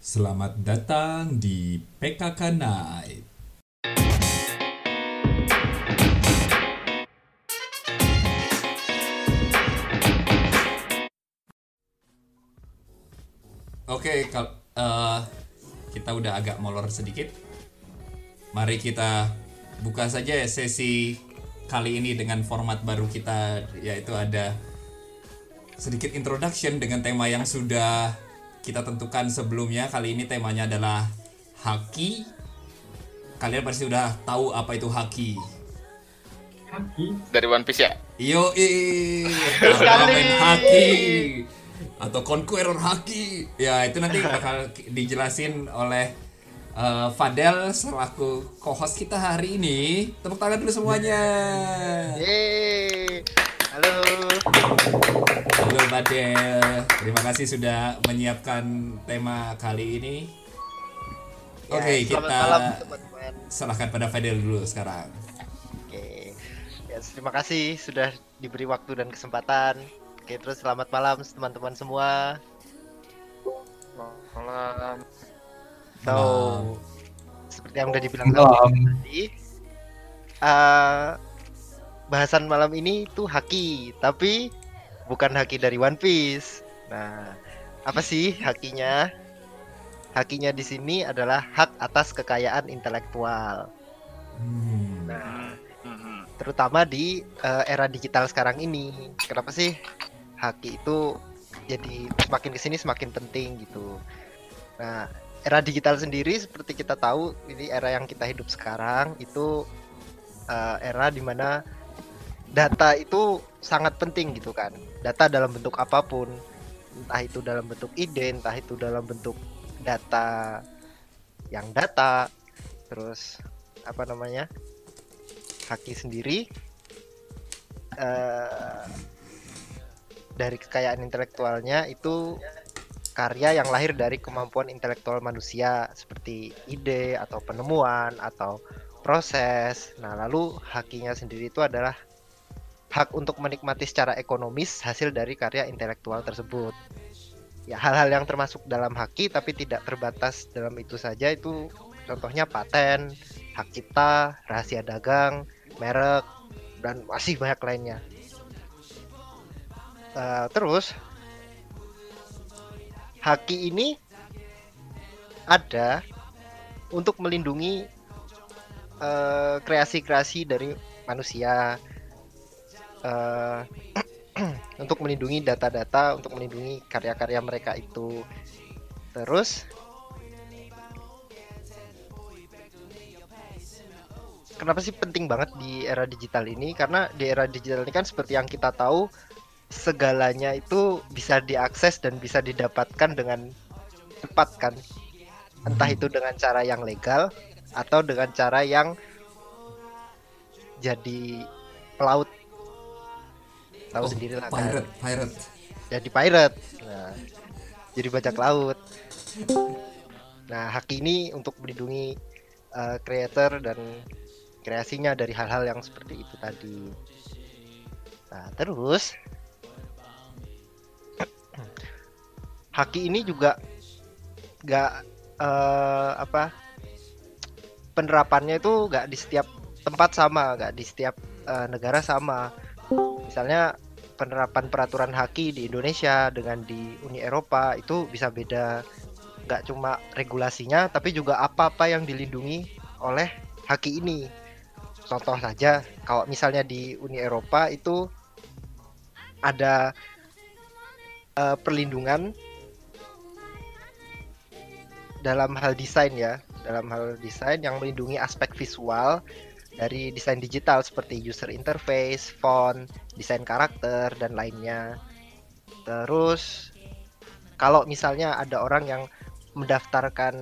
Selamat datang di PKK Night. Oke, kal- eh, kita udah agak molor sedikit. Mari kita buka saja sesi kali ini dengan format baru kita yaitu ada sedikit introduction dengan tema yang sudah kita tentukan sebelumnya. Kali ini temanya adalah haki. Kalian pasti sudah tahu apa itu haki. dari One Piece ya? Yo, Parlemen haki atau Conqueror haki. Ya, itu nanti bakal dijelasin oleh eh, Fadel selaku co-host kita hari ini. Tepuk tangan dulu semuanya. Yeay. Fadel, terima kasih sudah menyiapkan tema kali ini. Ya, Oke, selamat kita malam teman-teman. serahkan pada Fadel dulu sekarang. Oke. Ya, terima kasih sudah diberi waktu dan kesempatan. Oke, terus selamat malam teman-teman semua. Malam. So, Malam. seperti yang udah dibilang tadi, eh, bahasan malam ini tuh haki, tapi bukan haki dari One Piece. Nah, apa sih hakinya? Hakinya di sini adalah hak atas kekayaan intelektual. Hmm. Nah, Mhm. terutama di eh, era digital sekarang ini. Kenapa sih haki itu jadi semakin ke sini semakin penting gitu. Nah, era digital sendiri seperti kita tahu ini era yang kita hidup sekarang itu eh, era di mana data itu sangat penting gitu kan. Data dalam bentuk apa pun, entah itu dalam bentuk ide, entah itu dalam bentuk data yang data, terus apa namanya haki sendiri eh dari kekayaan intelektualnya itu karya yang lahir dari kemampuan intelektual manusia seperti ide atau penemuan atau proses. Nah, lalu hakinya sendiri itu adalah hak untuk menikmati secara ekonomis hasil dari karya intelektual tersebut. Ya, hal-hal yang termasuk dalam haki tapi tidak terbatas dalam itu saja itu contohnya paten, hak cipta, rahasia dagang, merek, dan masih banyak lainnya. Eh, terus haki ini ada untuk melindungi eh, kreasi-kreasi dari manusia, eh, untuk melindungi data-data, untuk melindungi karya-karya mereka itu. Terus kenapa sih penting banget di era digital ini? Karena di era digital ini kan seperti yang kita tahu segalanya itu bisa diakses dan bisa didapatkan dengan cepat kan. Entah itu dengan cara yang legal atau dengan cara yang jadi pelaut. Tahu Oh, sendiri lah kan. Pirate, pirate. Jadi pirate. Nah, jadi bajak laut. Nah, hak ini untuk melindungi uh, creator dan kreasinya dari hal-hal yang seperti itu tadi. Nah, terus haki ini juga nggak eh, apa penerapannya itu nggak di setiap tempat sama, nggak di setiap eh, negara sama. Misalnya penerapan peraturan haki di Indonesia dengan di Uni Eropa itu bisa beda. Nggak cuma regulasinya, tapi juga apa-apa yang dilindungi oleh haki ini. Contoh saja, kalau misalnya di Uni Eropa itu ada eh, perlindungan dalam hal desain ya, dalam hal desain yang melindungi aspek visual dari desain digital seperti user interface, font, desain karakter dan lainnya. Terus kalau misalnya ada orang yang mendaftarkan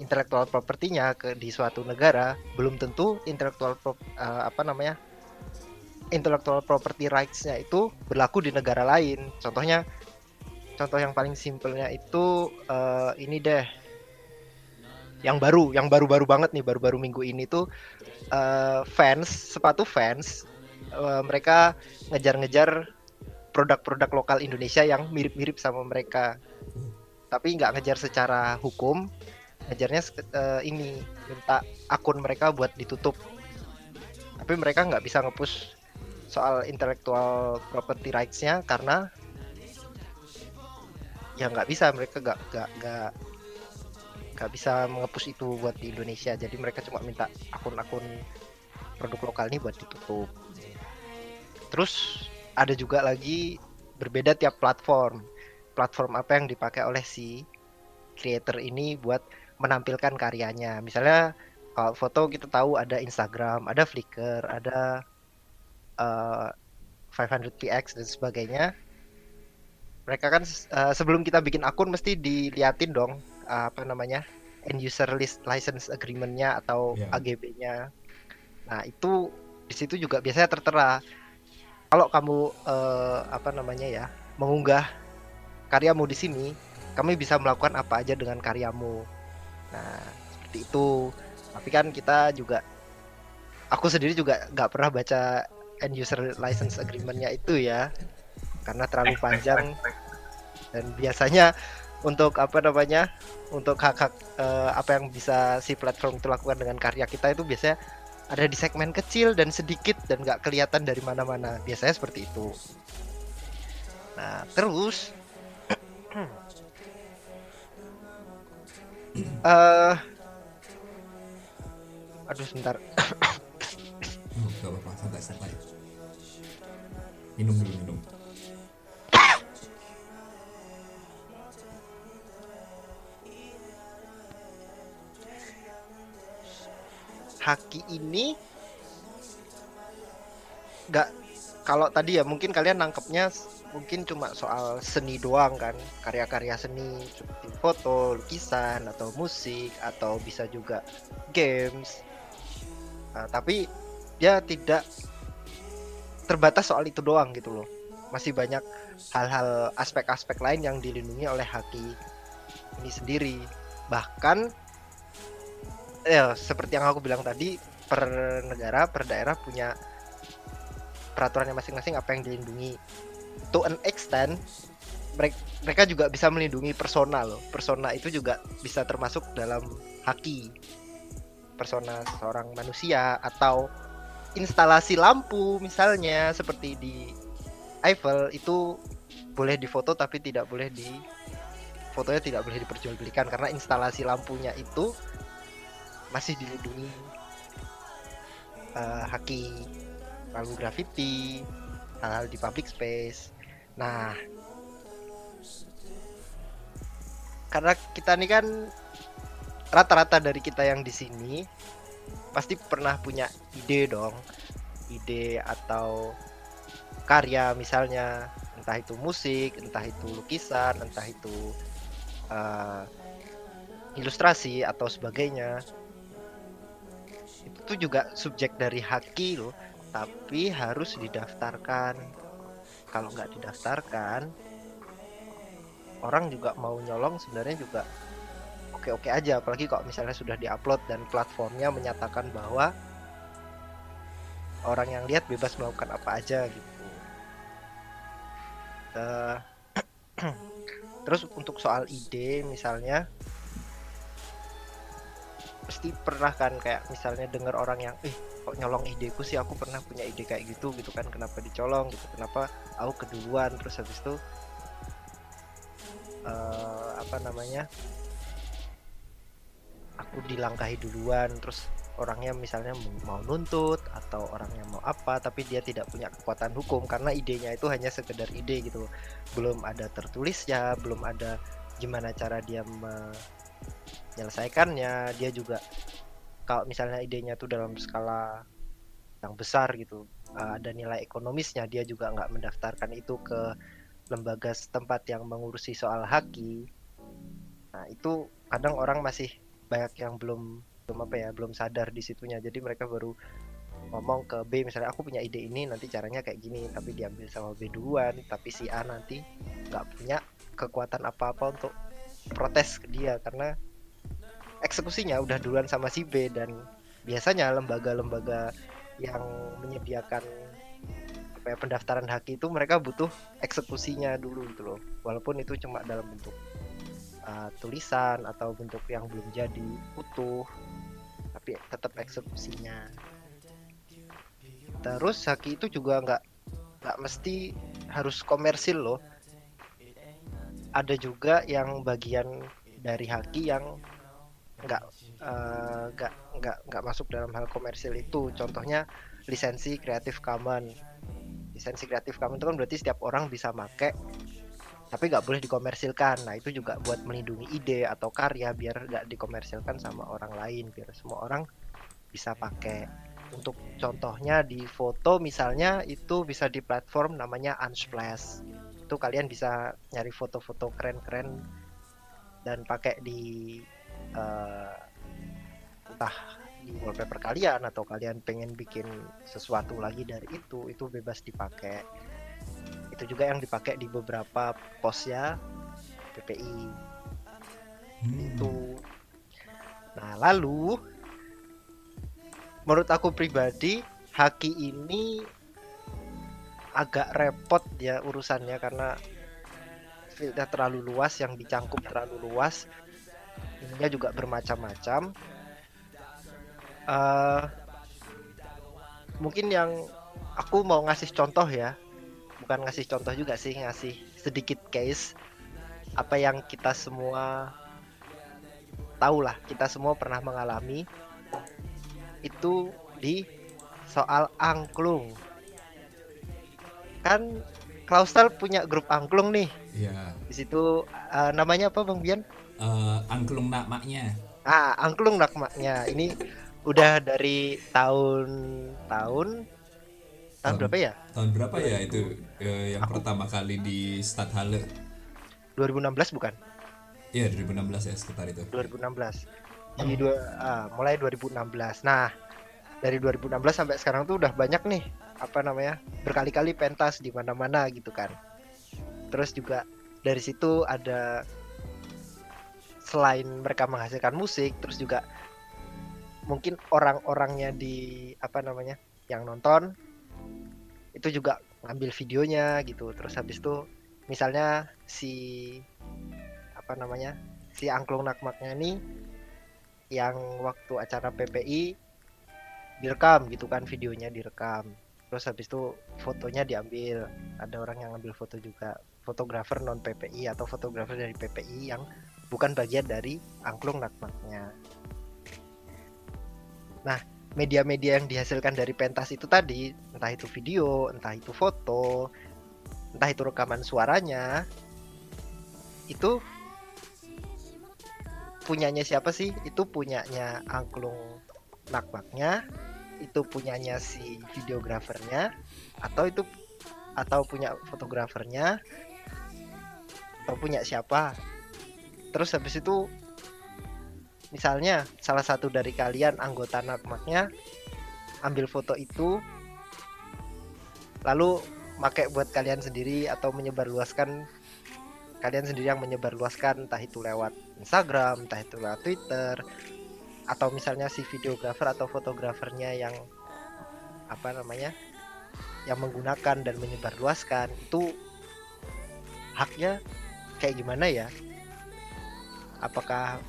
intellectual propertinya ke di suatu negara, belum tentu intellectual pro- eh, apa namanya? intellectual property rights-nya itu berlaku di negara lain. Contohnya contoh yang paling simpelnya itu eh, ini deh. Yang baru, yang baru-baru banget nih, baru-baru minggu ini tuh eh, fans, sepatu fans eh, mereka ngejar-ngejar produk-produk lokal Indonesia yang mirip-mirip sama mereka. tapi nggak ngejar secara hukum ngejarnya uh, ini minta akun mereka buat ditutup tapi mereka nggak bisa ngepush soal intellectual property rights-nya karena ya nggak bisa mereka nggak nggak nggak nggak bisa ngepush itu buat di Indonesia jadi mereka cuma minta akun-akun produk lokal ini buat ditutup terus ada juga lagi berbeda tiap platform platform apa yang dipakai oleh si creator ini buat menampilkan karyanya. Misalnya kalau foto kita tahu ada Instagram, ada Flickr, ada uh, eh, 500px dan sebagainya. Mereka kan uh, sebelum kita bikin akun mesti diliatin dong apa namanya end user list license agreement-nya atau yeah. AGB-nya. Nah itu di situ juga biasanya tertera kalau kamu uh, apa namanya ya mengunggah karyamu di sini, kami bisa melakukan apa aja dengan karyamu. Nah, seperti itu. Tapi kan kita juga aku sendiri juga nggak pernah baca end user license agreement-nya itu ya. Karena terlalu panjang dan biasanya untuk apa namanya? Untuk hak-hak uh, apa yang bisa si platform itu lakukan dengan karya kita itu biasanya ada di segmen kecil dan sedikit dan nggak kelihatan dari mana-mana. Biasanya seperti itu. Nah, terus uh, aduh sebentar oh, apa-apa santai santai minum dulu minum Haki ini nggak kalau tadi ya mungkin kalian nangkepnya mungkin cuma soal seni doang kan karya-karya seni seperti foto lukisan atau musik atau bisa juga games. Nah, tapi dia tidak terbatas soal itu doang gitu loh. Masih banyak hal-hal aspek-aspek lain yang dilindungi oleh haki ini sendiri. Bahkan ya seperti yang aku bilang tadi per negara per daerah punya peraturannya masing-masing apa yang dilindungi to an extent mereka juga bisa melindungi persona loh. Persona itu juga bisa termasuk dalam haki. Persona seorang manusia atau instalasi lampu misalnya seperti di Eiffel itu boleh difoto tapi tidak boleh di fotonya tidak boleh diperjualbelikan karena instalasi lampunya itu masih dilindungi uh, haki lalu graffiti hal-hal di public space. Nah karena kita nih kan rata-rata dari kita yang di sini pasti pernah punya ide dong ide atau karya misalnya entah itu musik entah itu lukisan entah itu uh, ilustrasi atau sebagainya itu juga subjek dari haki loh tapi harus didaftarkan. Kalau nggak didaftarkan orang juga mau nyolong sebenarnya juga oke-oke aja. Apalagi kalau misalnya sudah diupload dan platformnya menyatakan bahwa orang yang lihat bebas melakukan apa aja gitu. Uh, terus untuk soal ide misalnya pasti pernah kan kayak misalnya dengar orang yang eh kok nyolong ideku sih? Aku pernah punya ide kayak gitu gitu kan. Kenapa dicolong? gitu. Kenapa aku keduluan? Terus habis itu uh, apa namanya aku dilangkahi duluan. Terus orangnya misalnya mau nuntut atau orangnya mau apa tapi dia tidak punya kekuatan hukum karena idenya itu hanya sekedar ide gitu belum ada tertulisnya belum ada gimana cara dia me menyelesaikannya dia juga kalau misalnya idenya tuh dalam skala yang besar gitu uh, ada nilai ekonomisnya dia juga nggak mendaftarkan itu ke lembaga setempat yang mengurusi soal haki. Nah itu kadang orang masih banyak yang belum belum apa ya belum sadar di situnya. Jadi mereka baru ngomong ke B misalnya aku punya ide ini nanti caranya kayak gini tapi diambil sama B duluan tapi si A nanti nggak punya kekuatan apa-apa untuk protes ke dia karena eksekusinya udah duluan sama si B dan biasanya lembaga-lembaga yang menyediakan apa ya, pendaftaran haki itu mereka butuh eksekusinya dulu gitu loh. Walaupun itu cuma dalam bentuk uh, tulisan atau bentuk yang belum jadi utuh tapi tetap eksekusinya. Terus haki itu juga nggak nggak mesti harus komersil loh. Ada juga yang bagian dari haki yang nggak eh, nggak uh, nggak nggak masuk dalam hal komersil itu. Contohnya lisensi Creative Commons lisensi Creative Commons itu kan berarti setiap orang bisa make tapi nggak boleh dikomersilkan. Nah itu juga buat melindungi ide atau karya biar nggak dikomersilkan sama orang lain biar semua orang bisa pakai untuk contohnya di foto misalnya itu bisa di platform namanya Unsplash. Itu kalian bisa nyari foto-foto keren-keren dan pakai di uh, entah di wallpaper kalian atau kalian pengen bikin sesuatu lagi dari itu itu bebas dipakai. Itu juga yang dipakai di beberapa pos ya PPI hmm. itu. Nah lalu menurut aku pribadi haki ini agak repot ya urusannya karena fieldnya terlalu luas yang dicangkup terlalu luas ininya juga bermacam-macam uh, mungkin yang aku mau ngasih contoh ya bukan ngasih contoh juga sih ngasih sedikit case apa yang kita semua tahu lah kita semua pernah mengalami itu di soal angklung kan Klausel punya grup angklung nih. Iya. Di situ uh, namanya apa Bang Bian? Uh, angklung nakmaknya. Ah, angklung nakmaknya. Ini udah dari tahun tahun tahun berapa ya? Tahun berapa ya itu uh, yang Aku... pertama kali di Stadthalle? 2016 bukan? Iya, 2016 ya sekitar itu. 2016. Jadi dua uh, mulai 2016. Nah, dari 2016 sampai sekarang tuh udah banyak nih apa namanya berkali-kali pentas di mana-mana gitu kan terus juga dari situ ada selain mereka menghasilkan musik terus juga mungkin orang-orangnya di apa namanya yang nonton itu juga ngambil videonya gitu. Terus habis itu misalnya si apa namanya si angklung nakmaknya nih yang waktu acara PPI direkam gitu kan videonya direkam. Terus habis itu fotonya diambil. Ada orang yang ngambil foto juga fotografer non PPI atau fotografer dari PPI yang bukan bagian dari angklung nakmaknya nah media-media yang dihasilkan dari pentas itu tadi entah itu video entah itu foto entah itu rekaman suaranya itu punyanya siapa sih? Itu punyanya angklung nakmaknya itu punyanya si videografernya atau itu atau punya fotografernya atau punya siapa terus habis itu misalnya salah satu dari kalian anggota nakmaknya ambil foto itu lalu pakai buat kalian sendiri atau menyebarluaskan kalian sendiri yang menyebarluaskan entah itu lewat Instagram entah itu lewat Twitter atau misalnya si videografer atau fotografernya yang apa namanya yang menggunakan dan menyebarluaskan itu haknya kayak gimana ya apakah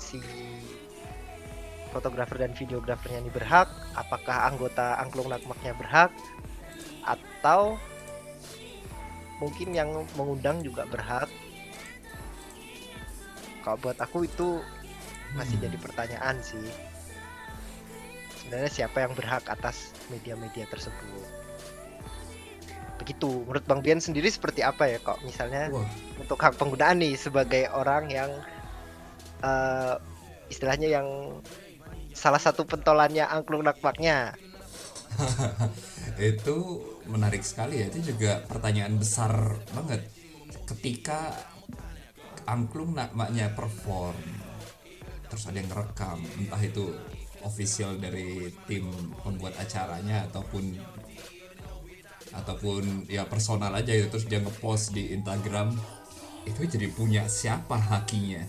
si fotografer dan videografernya ini berhak? Apakah anggota angklung nakmaknya berhak? Atau mungkin yang mengundang juga berhak? Kalau buat aku itu masih jadi pertanyaan sih. Sebenarnya siapa yang berhak atas media-media tersebut begitu. Menurut Bang Bian sendiri seperti apa ya kok? Misalnya Wah. untuk hak penggunaan nih sebagai orang yang uh, istilahnya yang salah satu pentolannya angklung nakmaknya. Itu menarik sekali ya. Itu juga pertanyaan besar banget. Ketika angklung nakmaknya perform terus ada yang ngerekam entah itu official dari tim pembuat acaranya ataupun ataupun ya personal aja itu terus dia ngepost di Instagram itu jadi punya siapa hakinya?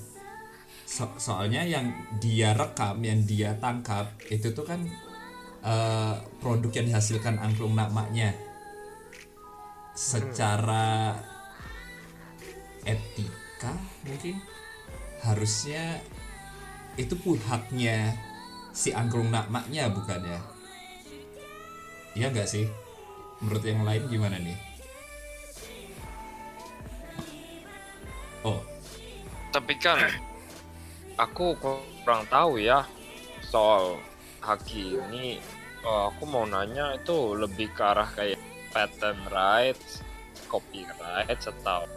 So soalnya yang dia rekam yang dia tangkap itu tuh kan uh, produk yang dihasilkan angklung nakmaknya secara etik kah mungkin harusnya itu pun haknya si angklung nakmaknya bukan ya iya nggak sih menurut yang lain gimana nih oh Tapi kan aku kurang tahu ya soal haki ini. Eh, aku mau nanya itu lebih ke arah kayak patent rights, copyright atau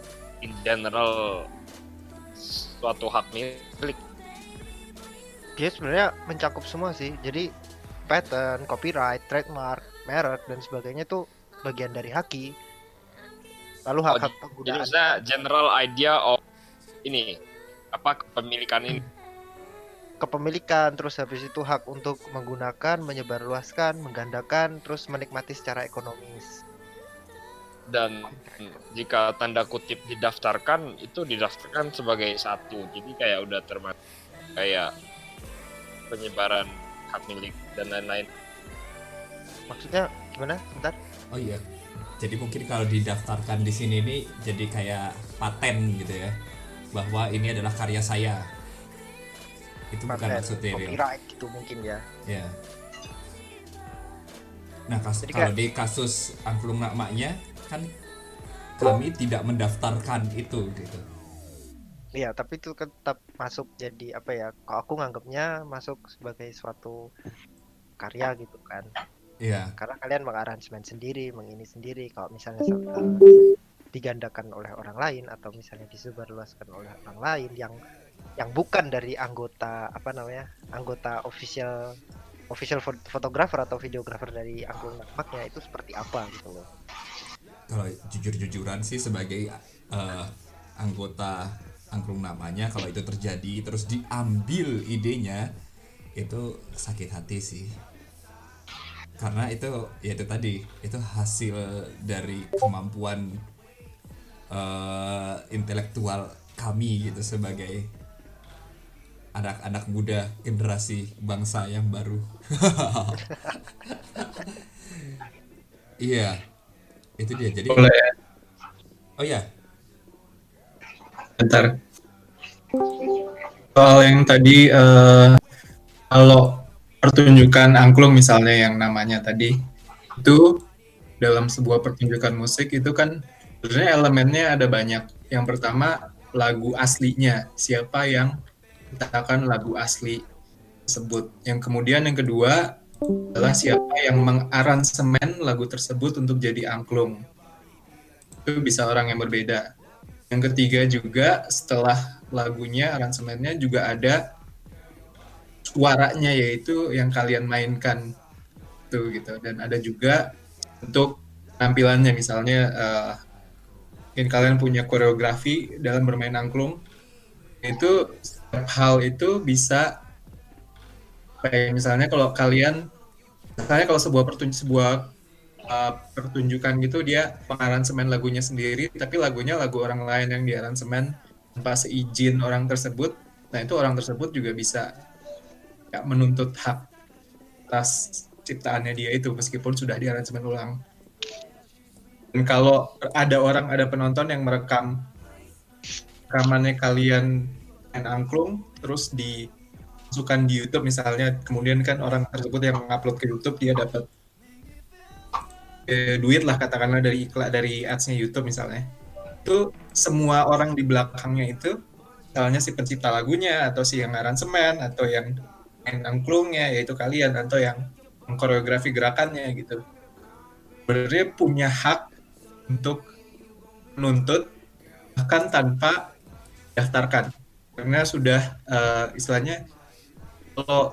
in general suatu hak milik. Dia sebenarnya mencakup semua sih. Jadi patent, copyright, trademark, merek dan sebagainya itu bagian dari haki. Lalu Oh, hak-hak Jadi penggunaan maksudnya general idea of ini apa kepemilikan ini. kepemilikan, terus habis itu hak untuk menggunakan, menyebarluaskan, menggandakan, terus menikmati secara ekonomis. dan jika tanda kutip didaftarkan itu didaftarkan sebagai satu jadi kayak udah termasuk kayak penyebaran hak milik dan lain-lain Maksudnya gimana? Bentar. oh iya jadi mungkin kalau didaftarkan di sini nih jadi kayak paten gitu ya bahwa ini adalah karya saya itu bukan Patent, maksudnya copyright gitu mungkin ya. Ya. Nah, kas- Jadi kalau di kasus angklung nakmaknya kan kami tidak mendaftarkan itu gitu. Iya, tapi itu kan tetap masuk jadi apa ya? Kalau aku nganggapnya masuk sebagai suatu karya gitu kan. Iya. Karena kalian mengaransemen sendiri, mengini sendiri. Kalau misalnya eh, digandakan oleh orang lain atau misalnya disebarluaskan oleh orang lain yang yang bukan dari anggota apa namanya? anggota official official fot- fotografer atau videografer dari angklung nakmaknya itu seperti apa gitu loh. Kalau jujur-jujuran sih sebagai eh, anggota angklung namanya kalau itu terjadi terus diambil idenya itu sakit hati sih. Karena itu ya itu tadi itu hasil dari kemampuan eh, intelektual kami gitu sebagai anak-anak muda generasi bangsa yang baru. Iya, itu dia. Jadi, Boleh oh ya, Bentar. Soal yang tadi eh, kalau pertunjukan angklung misalnya yang namanya tadi itu dalam sebuah pertunjukan musik itu kan sebenarnya elemennya ada banyak. Yang pertama lagu aslinya, siapa yang menciptakan lagu asli tersebut. Yang kemudian yang kedua adalah siapa yang mengaransemen lagu tersebut untuk jadi angklung. Itu bisa orang yang berbeda. Yang ketiga juga setelah lagunya, aransemennya juga ada suaranya yaitu yang kalian mainkan tuh gitu. Dan ada juga untuk tampilannya misalnya eh, mungkin kalian punya koreografi dalam bermain angklung itu hal itu bisa kayak misalnya kalau kalian misalnya kalau sebuah pertun sebuah uh, pertunjukan gitu dia pengaransemen lagunya sendiri tapi lagunya lagu orang lain yang diaransemen tanpa seizin orang tersebut nah itu orang tersebut juga bisa ya, menuntut hak atas ciptaannya dia itu meskipun sudah diaransemen ulang. Dan kalau ada orang ada penonton yang merekam rekamannya kalian main angklung terus dimasukkan di YouTube misalnya kemudian kan orang tersebut yang mengupload ke YouTube dia dapat eh, duit lah katakanlah dari iklan dari ads-nya YouTube misalnya. Itu semua orang di belakangnya itu misalnya si pencipta lagunya atau si yang aransemen atau yang main angklungnya yaitu kalian atau yang mengkoreografi gerakannya gitu. Sebenarnya punya hak untuk menuntut bahkan tanpa daftarkan karena sudah eh, istilahnya kalau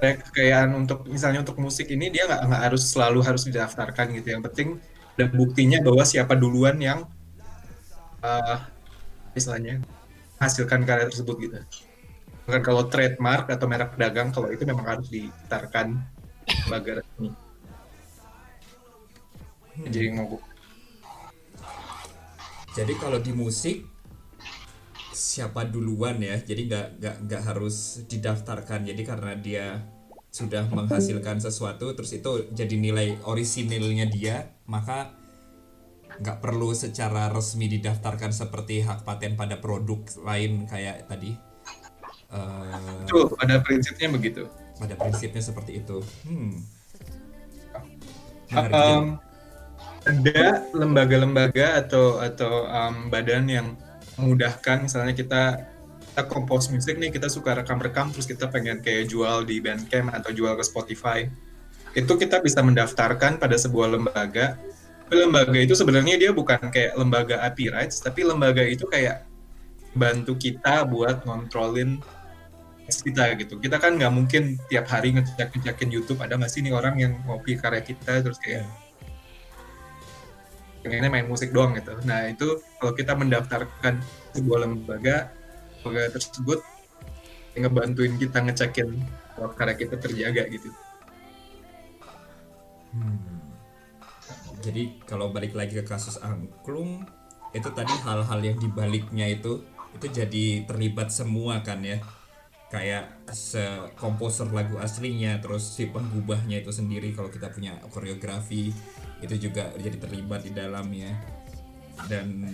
kekayaan untuk misalnya untuk musik ini dia nggak nggak harus selalu harus didaftarkan gitu. Yang penting ada buktinya bahwa siapa duluan yang eh, istilahnya hasilkan karya tersebut gitu bukan kalau trademark atau merek dagang kalau itu memang harus didaftarkan sebagai resmi jadi mau jadi kalau di musik siapa duluan ya, jadi nggak nggak nggak harus didaftarkan. Jadi karena dia sudah menghasilkan sesuatu, terus itu jadi nilai orisinilnya dia, maka nggak perlu secara resmi didaftarkan seperti hak paten pada produk lain kayak tadi. Eh, Betul, pada prinsipnya begitu. pada prinsipnya seperti itu. Hmm. Menarik, Um, ada lembaga-lembaga atau atau um, badan yang memudahkan misalnya kita kita kompos musik nih kita suka rekam-rekam terus kita pengen kayak jual di Bandcamp atau jual ke Spotify itu kita bisa mendaftarkan pada sebuah lembaga tapi lembaga itu sebenarnya dia bukan kayak lembaga IP rights tapi lembaga itu kayak bantu kita buat ngontrolin kita gitu kita kan nggak mungkin tiap hari ngecek ngecekin YouTube ada nggak sih nih orang yang ngopi karya kita terus kayak pengennya main musik doang gitu. Nah itu kalau kita mendaftarkan sebuah lembaga, lembaga tersebut yang ngebantuin kita ngecekin kalau karya kita terjaga gitu. Hmm. Jadi kalau balik lagi ke kasus angklung itu tadi hal-hal yang dibaliknya itu itu jadi terlibat semua kan ya kayak se komposer lagu aslinya terus si penggubahnya itu sendiri kalau kita punya koreografi itu juga jadi terlibat di dalamnya dan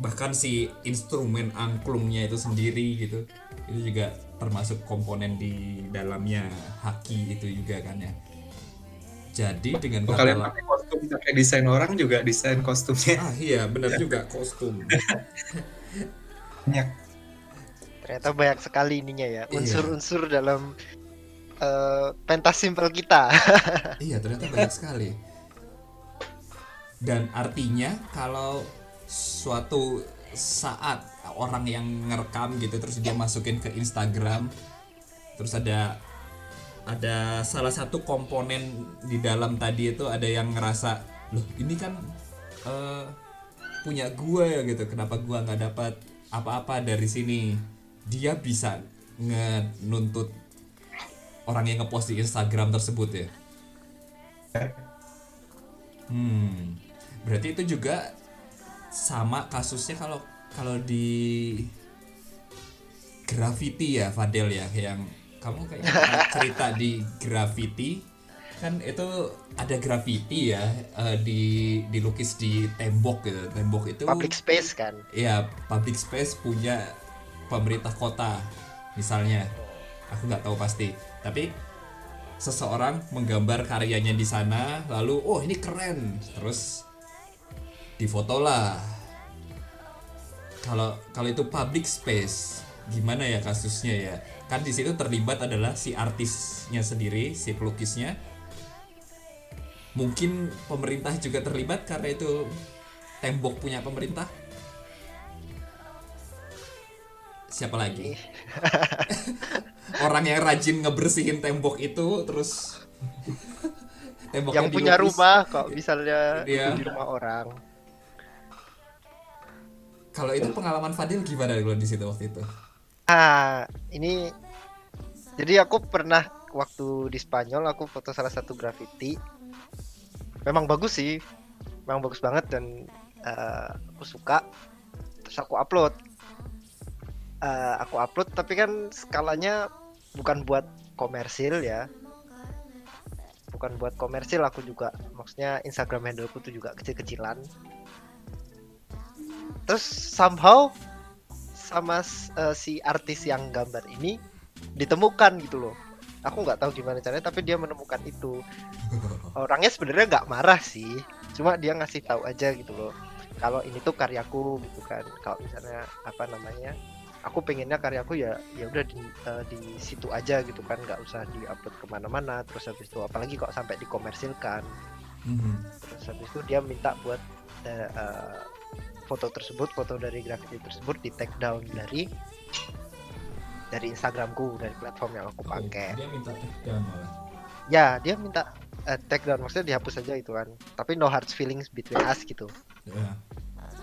bahkan si instrumen angklungnya itu sendiri gitu itu juga termasuk komponen di dalamnya haki itu juga kan ya. Jadi dengan Kalau kata kalian pakai kostum pakai desain orang juga desain kostumnya. Ah iya benar juga kostum. Banyak. Ternyata banyak sekali ininya ya, Iya. unsur-unsur dalam eh, pentas simpel kita. iya ternyata banyak sekali dan artinya kalau suatu saat orang yang ngerekam gitu terus dia masukin ke Instagram terus ada ada salah satu komponen di dalam tadi itu ada yang ngerasa loh ini kan eh, punya gua ya gitu kenapa gua nggak dapat apa-apa dari sini dia bisa ngenuntut orang yang ngepost di Instagram tersebut ya? Hmm berarti itu juga sama kasusnya kalau kalau di graffiti ya Fadel ya yang kamu pernah cerita di graffiti. Kan itu ada graffiti ya eh, di dilukis di tembok gitu. Tembok itu Public space kan. ya public space punya pemerintah kota misalnya. Aku nggak tahu pasti. Tapi seseorang menggambar karyanya di sana lalu oh ini keren. Terus difotolah. Kalau kalau itu public space gimana ya kasusnya ya? Kan di situ terlibat adalah si artisnya sendiri si pelukisnya. Mungkin pemerintah juga terlibat karena itu tembok punya pemerintah siapa lagi orang yang rajin ngebersihin tembok itu terus temboknya yang punya dilukis. rumah kok misalnya Iya. di rumah orang. kalau itu pengalaman Fadil gimana kalau di situ waktu itu Ah, ini jadi aku pernah waktu di Spanyol aku foto salah satu graffiti. Memang bagus sih. Memang bagus banget dan eh, aku suka. Terus aku upload. Eh, aku upload tapi kan skalanya bukan buat komersil ya. Bukan buat komersil aku juga. Maksudnya Instagram handleku tuh juga kecil-kecilan. Terus somehow sama eh, si artis yang gambar ini ditemukan gitu loh. Aku nggak tahu gimana caranya, tapi dia menemukan itu. Orangnya sebenarnya nggak marah sih, cuma dia ngasih tahu aja gitu loh. Kalau ini tuh karyaku gitu kan. Kalau misalnya apa namanya, aku pengennya karyaku ya ya udah di eh, di situ aja gitu kan, nggak usah diupload ke mana-mana. Terus habis itu apalagi kok sampai dikomersilkan. Mhm. Terus habis itu dia minta buat eh, foto tersebut, foto dari graffiti tersebut di take down dari dari Instagramku, dari platform yang aku pakai. dia minta take down malah Ya, dia minta eh, take down, maksudnya dihapus aja itu kan. Tapi no hard feelings between us gitu. Ya.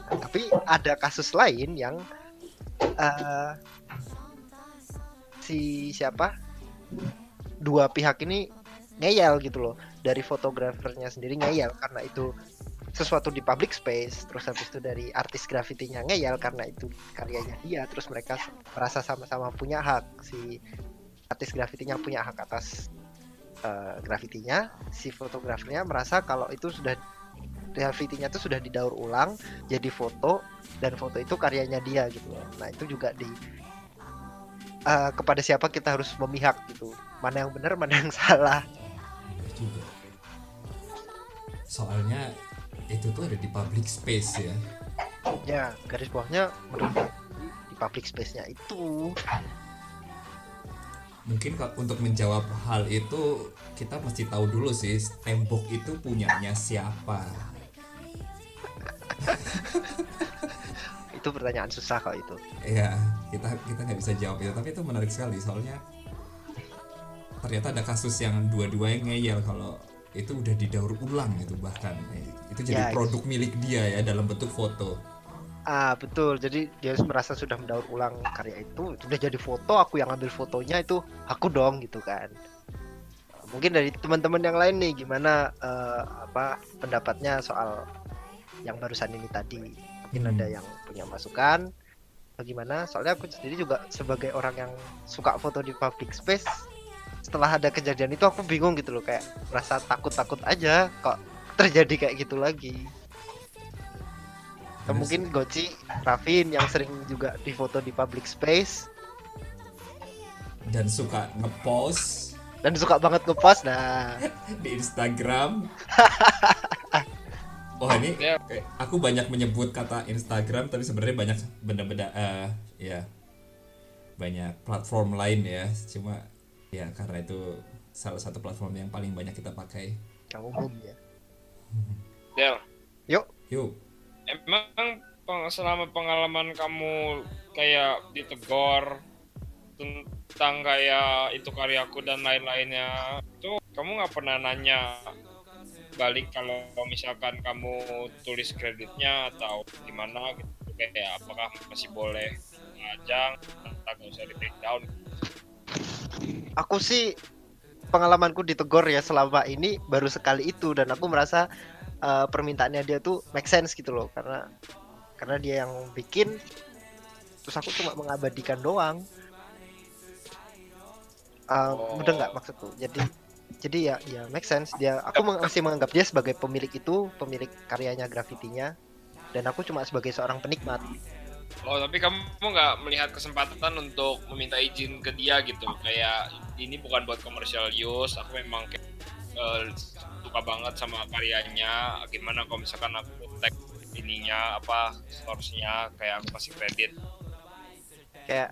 Tapi ada kasus lain yang eh si siapa? Dua pihak ini ngeyel gitu loh. Dari fotografernya sendiri ngeyel karena itu sesuatu di public space terus habis itu dari artis grafitinya ngeyel karena itu karyanya dia terus mereka merasa sama-sama punya hak si artis grafitinya punya hak atas eh, grafitinya si fotografernya merasa kalau itu sudah graffiti-nya tuh sudah didaur ulang jadi foto dan foto itu karyanya dia gitu loh. Nah, itu juga di eh, kepada siapa kita harus memihak gitu. Mana yang benar, mana yang salah. Juga soalnya itu tuh ada di public space ya Ya, garis bawahnya menurut di public space-nya itu. mungkin untuk menjawab hal itu kita mesti tahu dulu sih tembok itu punyanya siapa Itu pertanyaan susah kok itu. ya kita kita nggak bisa jawab itu tapi itu menarik sekali soalnya ternyata ada kasus yang dua-duanya ngeyel kalau itu udah didaur ulang itu bahkan itu jadi Ya, produk milik dia ya dalam bentuk foto Ah, betul. Jadi dia merasa sudah mendaur ulang karya itu, itu udah jadi foto, aku yang ambil fotonya itu aku dong gitu kan. Mungkin dari teman-teman yang lain nih gimana eh, apa pendapatnya soal yang barusan ini tadi. Mungkin Hmm. ada yang punya masukan bagaimana? Soalnya aku sendiri juga sebagai orang yang suka foto di public space setelah ada kejadian itu aku bingung gitu loh kayak merasa takut-takut aja kok terjadi kayak gitu lagi. Atau mungkin Goci, Rafin yang sering juga difoto di public space dan suka ngepost dan suka banget ngepost nah di Instagram. Oh ini Ya. eh, aku banyak menyebut kata Instagram tapi sebenarnya banyak benda-benda eh, ya. Banyak platform lain ya. Cuma ya karena itu salah satu platform yang paling banyak kita pakai. yang umum ya? Del, yuk. Yuk, emang peng- selama pengalaman kamu kayak ditegur tentang kayak itu karyaku dan lain-lainnya itu kamu nggak pernah nanya balik kalau misalkan kamu tulis kreditnya atau gimana gitu. Kayak apakah masih boleh ngajang atau nggak usah di take down? Aku sih pengalamanku ditegur ya selama ini baru sekali itu dan aku merasa eh, permintaannya dia tuh make sense gitu loh. Karena karena dia yang bikin terus aku cuma mengabadikan doang. Eh, Oh. mudah nggak maksudku. Jadi jadi ya ya make sense. Dia aku masih menganggap dia sebagai pemilik itu pemilik karyanya grafitinya. Dan aku cuma sebagai seorang penikmat. Oh tapi kamu nggak melihat kesempatan untuk meminta izin ke dia gitu? Kayak ini bukan buat commercial use aku memang kayak, eh, suka banget sama karyanya. Gimana kalau misalkan aku tag ininya apa source-nya kayak aku kasih kredit? Kayak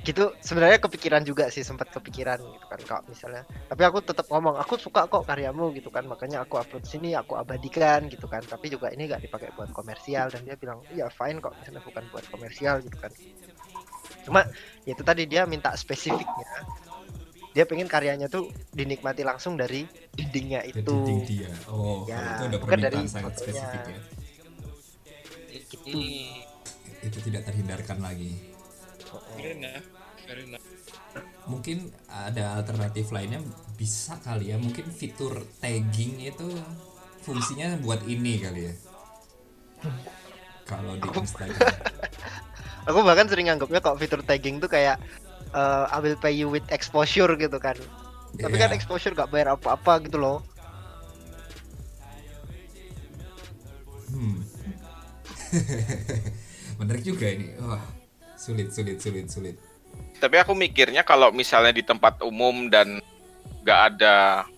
gitu sebenarnya kepikiran juga sih sempat kepikiran gitu kan kalau misalnya. Tapi aku tetap ngomong aku suka kok karyamu gitu kan. Makanya aku upload sini aku abadikan gitu kan. Tapi juga ini gak dipakai buat komersial. Dan dia bilang iya fine kok misalnya bukan buat komersial gitu kan. Cuma ya itu tadi dia minta spesifiknya. Dia pengen karyanya tuh dinikmati langsung dari dindingnya dari itu. dinding dia. Oh, Ya, kalau itu udah dari permintaan sangat spesifik ya. gitu Itu tidak terhindarkan lagi. Fair enough fair enough Mungkin ada alternatif lainnya bisa kali ya. Mungkin fitur tagging itu fungsinya buat ini kali ya. Kalau di Instagram. aku bahkan sering anggapnya kok fitur tagging tuh kayak eh, I will pay you with exposure gitu kan tapi kan Iya. exposure gak bayar apa-apa gitu loh Hmm. Menarik juga ini. Wah, sulit, sulit, sulit, sulit. Tapi aku mikirnya kalau misalnya di tempat umum dan nggak ada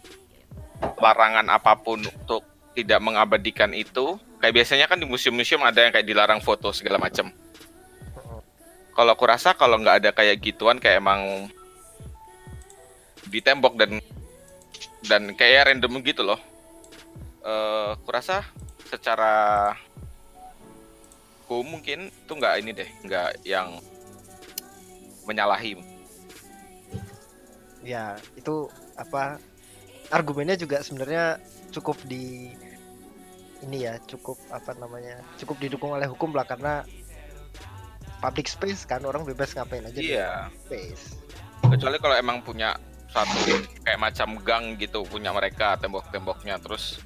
larangan apa pun untuk tidak mengabadikan itu, kayak biasanya kan di museum-museum ada yang kayak dilarang foto segala macam. Kalau aku rasa kalau nggak ada kayak gituan kayak emang di tembok dan dan kayak random gitu loh. Eh, aku rasa secara hukum mungkin itu nggak ini deh, nggak yang menyalahi. ya itu apa argumennya juga sebenarnya cukup di ini ya cukup apa namanya cukup didukung oleh hukum lah karena public space kan orang bebas ngapain aja di Iya. space Kecuali kalau emang punya satu kayak macam gang gitu punya mereka tembok-temboknya terus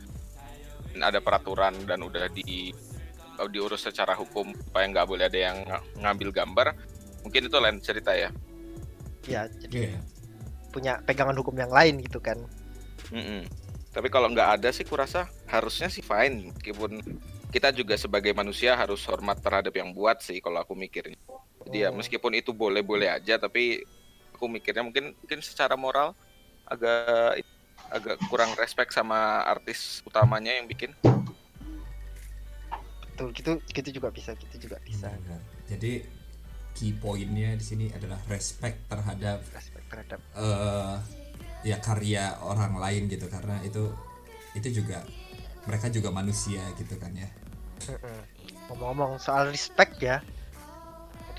ada peraturan dan udah di diurus secara hukum supaya nggak boleh ada yang ng- ngambil gambar mungkin itu lain cerita ya ya jadi Iya. punya pegangan hukum yang lain gitu kan Mm-mm. Tapi kalau nggak ada sih kurasa harusnya sih fine meskipun kita juga sebagai manusia harus hormat terhadap yang buat sih kalau aku mikirnya. Jadi ya meskipun itu boleh-boleh aja tapi aku mikirnya mungkin mungkin secara moral agak agak kurang respect sama artis utamanya yang bikin. Betul, gitu gitu juga bisa, gitu juga bisa. Benar. Jadi key pointnya di sini adalah respect terhadap Respect terhadap eh ya karya orang lain gitu karena itu itu juga mereka juga manusia gitu kan ya. Ngomong-ngomong soal respect ya,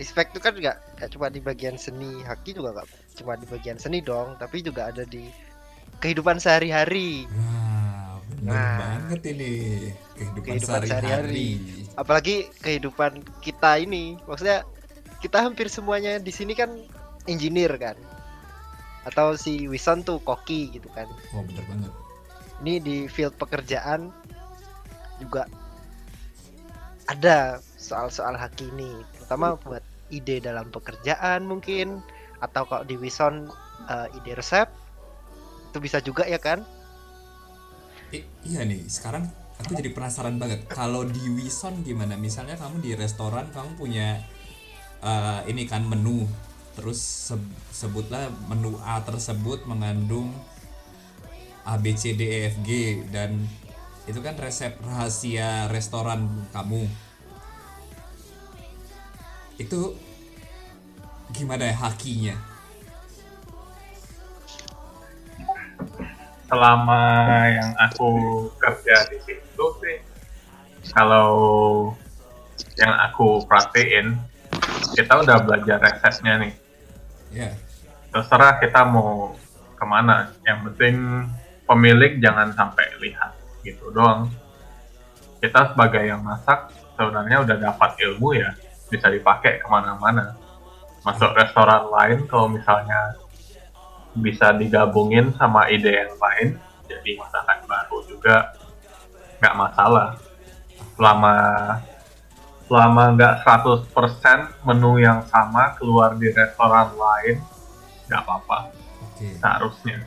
respect itu kan nggak nggak cuma di bagian seni, haki juga nggak cuma di bagian seni dong, tapi juga ada di kehidupan sehari-hari. Wah, bener Nah. banget ini kehidupan, Kehidupan sehari-hari. Apalagi kehidupan kita ini, maksudnya kita hampir semuanya di sini kan engineer kan, atau si Wison tuh koki gitu kan. Oh bener banget. Ini di field pekerjaan juga ada soal-soal haki ini, terutama buat ide dalam pekerjaan mungkin, atau kalau di Wison eh, ide resep itu bisa juga ya kan? I- iya nih, sekarang aku jadi penasaran banget. Kalau di Wison gimana? Misalnya kamu di restoran, kamu punya eh, ini kan menu, terus se- sebutlah menu A tersebut mengandung A B C D E F G dan itu kan resep rahasia restoran kamu. Itu gimana ya hakinya? selama yang aku kerja di sih kalau yang aku perhatiin kita udah belajar resepnya nih. Ya, terserah kita mau ke mana. Yang penting pemilik jangan sampai lihat gitu doang. Kita sebagai yang masak sebenarnya udah dapat ilmu ya. Bisa dipakai ke mana-mana. Masuk restoran lain kalau misalnya bisa digabungin sama ide yang lain jadi masakan baru juga nggak masalah selama selama nggak 100% menu yang sama keluar di restoran lain nggak apa-apa oke. seharusnya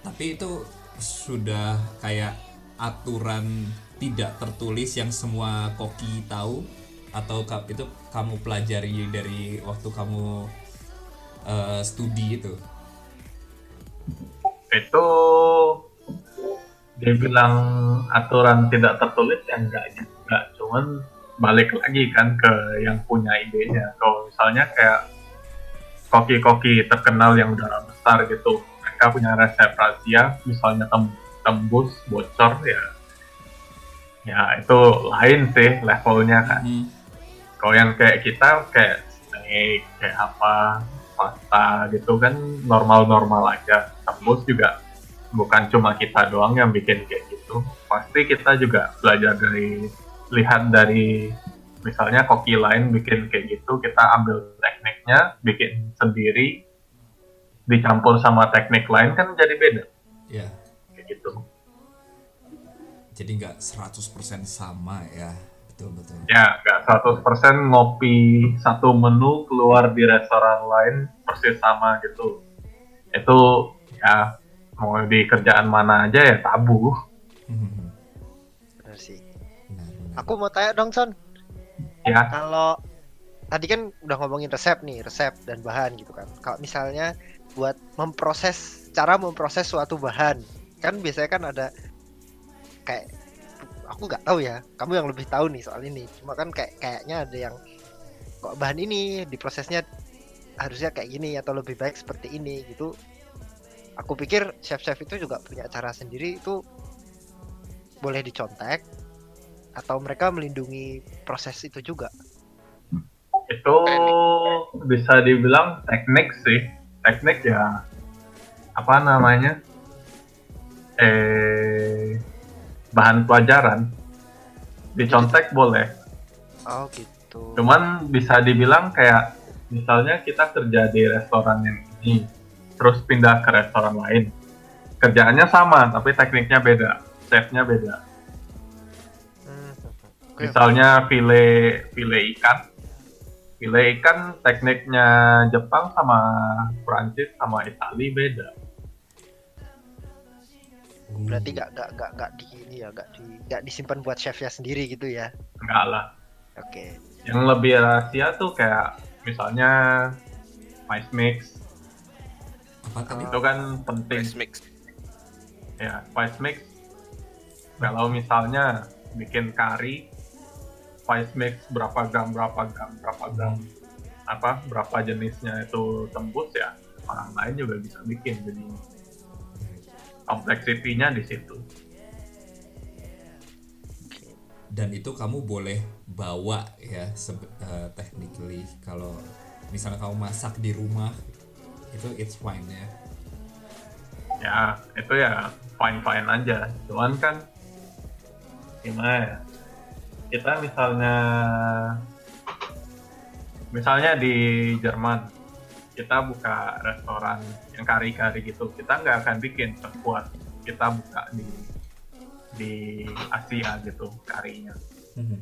Tapi itu sudah kayak aturan tidak tertulis yang semua koki tahu atau itu kamu pelajari dari waktu kamu eh, studi itu? itu dibilang aturan tidak tertulis ya enggak enggak cuman balik lagi kan ke yang punya idenya. Kalau misalnya kayak koki-koki terkenal yang udah besar gitu mereka punya resep rahasia misalnya tem- tembus bocor ya ya itu lain sih levelnya kan. Hmm, kalau yang kayak kita kayak steak kayak apa pasta gitu kan normal-normal aja. Tembus juga bukan cuma kita doang yang bikin kayak gitu pasti kita juga belajar dari lihat dari misalnya koki lain bikin kayak gitu kita ambil tekniknya bikin sendiri dicampur sama teknik lain kan jadi beda ya. kayak gitu Jadi nggak 100% sama ya. Betul betul. ya nggak 100% ngopi satu menu keluar di restoran lain persis sama gitu itu ya mau di kerjaan mana aja ya tabu Hmm, Benar sih. Aku mau tanya dong Son, ya kalau tadi kan udah ngomongin resep nih, resep dan bahan gitu kan. Kalau misalnya buat memproses cara memproses suatu bahan, kan biasanya kan ada kayak aku nggak tahu ya, kamu yang lebih tahu nih soal ini. Cuma kan kayak kayaknya ada yang kok bahan ini diprosesnya harusnya kayak gini atau lebih baik seperti ini gitu. Aku pikir chef-chef itu juga punya cara sendiri itu boleh dicontek atau mereka melindungi proses itu juga. itu bisa dibilang teknik sih. Teknik ya apa namanya? Eh bahan pelajaran. Dicontek boleh. Oh gitu. cuman bisa dibilang kayak misalnya kita kerja di restoran yang ini terus pindah ke restoran lain kerjaannya sama tapi tekniknya beda chefnya beda Hmm, misalnya file file ikan file ikan tekniknya Jepang sama Prancis sama Itali beda Berarti gak gak gak gak di ini ya, gak di gak disimpan buat chefnya sendiri gitu ya. Enggak lah. Oke. Yang lebih rahasia tuh kayak misalnya spice mix apa tadi itu kan penting. Rice mix. ya spice mix. Kalau misalnya bikin kari spice mix berapa gram berapa gram berapa gram apa berapa jenisnya itu tembus ya orang lain juga bisa bikin jadi kompleksitinya di situ. Dan itu kamu boleh bawa ya eh, technically. Kalau misalnya kamu masak di rumah itu it's fine ya. Ya itu ya fine fine aja. Cuman kan gimana ya? Kita misalnya misalnya di Jerman kita buka restoran yang kari-kari gitu kita nggak akan bikin sekuat kita buka di di Asia gitu karinya. Mhm.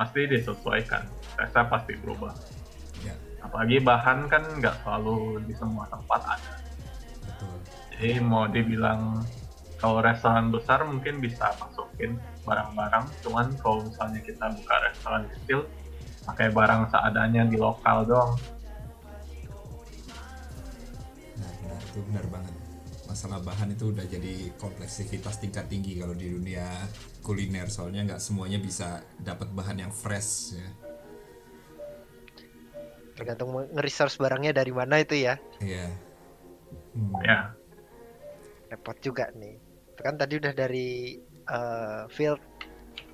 pasti disesuaikan rasa pasti berubah apalagi bahan kan nggak selalu di semua tempat ada betul Jadi mau dibilang kalau restoran besar mungkin bisa masukin barang-barang, cuman kalau misalnya kita buka restoran kecil pakai barang seadanya di lokal doang. Nah, benar itu benar banget. Masalah bahan itu udah jadi kompleksitas tingkat tinggi kalau di dunia kuliner soalnya nggak semuanya bisa dapat bahan yang fresh ya. Tergantung mau nge-research barangnya dari mana itu ya. Iya. Hmm. Ya, Repot juga nih. Itu kan tadi udah dari eh, field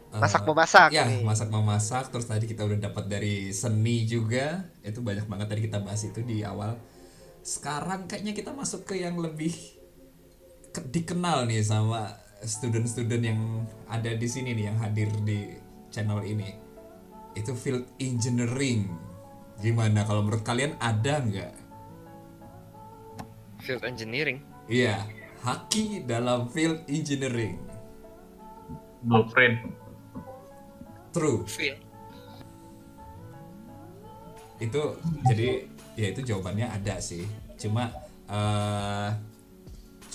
Eh, masak memasak ya, nih. masak memasak terus tadi kita udah dapat dari seni juga. Itu banyak banget tadi kita bahas itu di awal. Sekarang kayaknya kita masuk ke yang lebih ke- dikenal nih sama student-student yang ada di sini nih yang hadir di channel ini. Itu field engineering. Gimana kalau menurut kalian ada nggak? Field engineering. Iya, haki dalam field engineering. blueprint. True. Field. itu jadi ya itu jawabannya ada sih cuma eh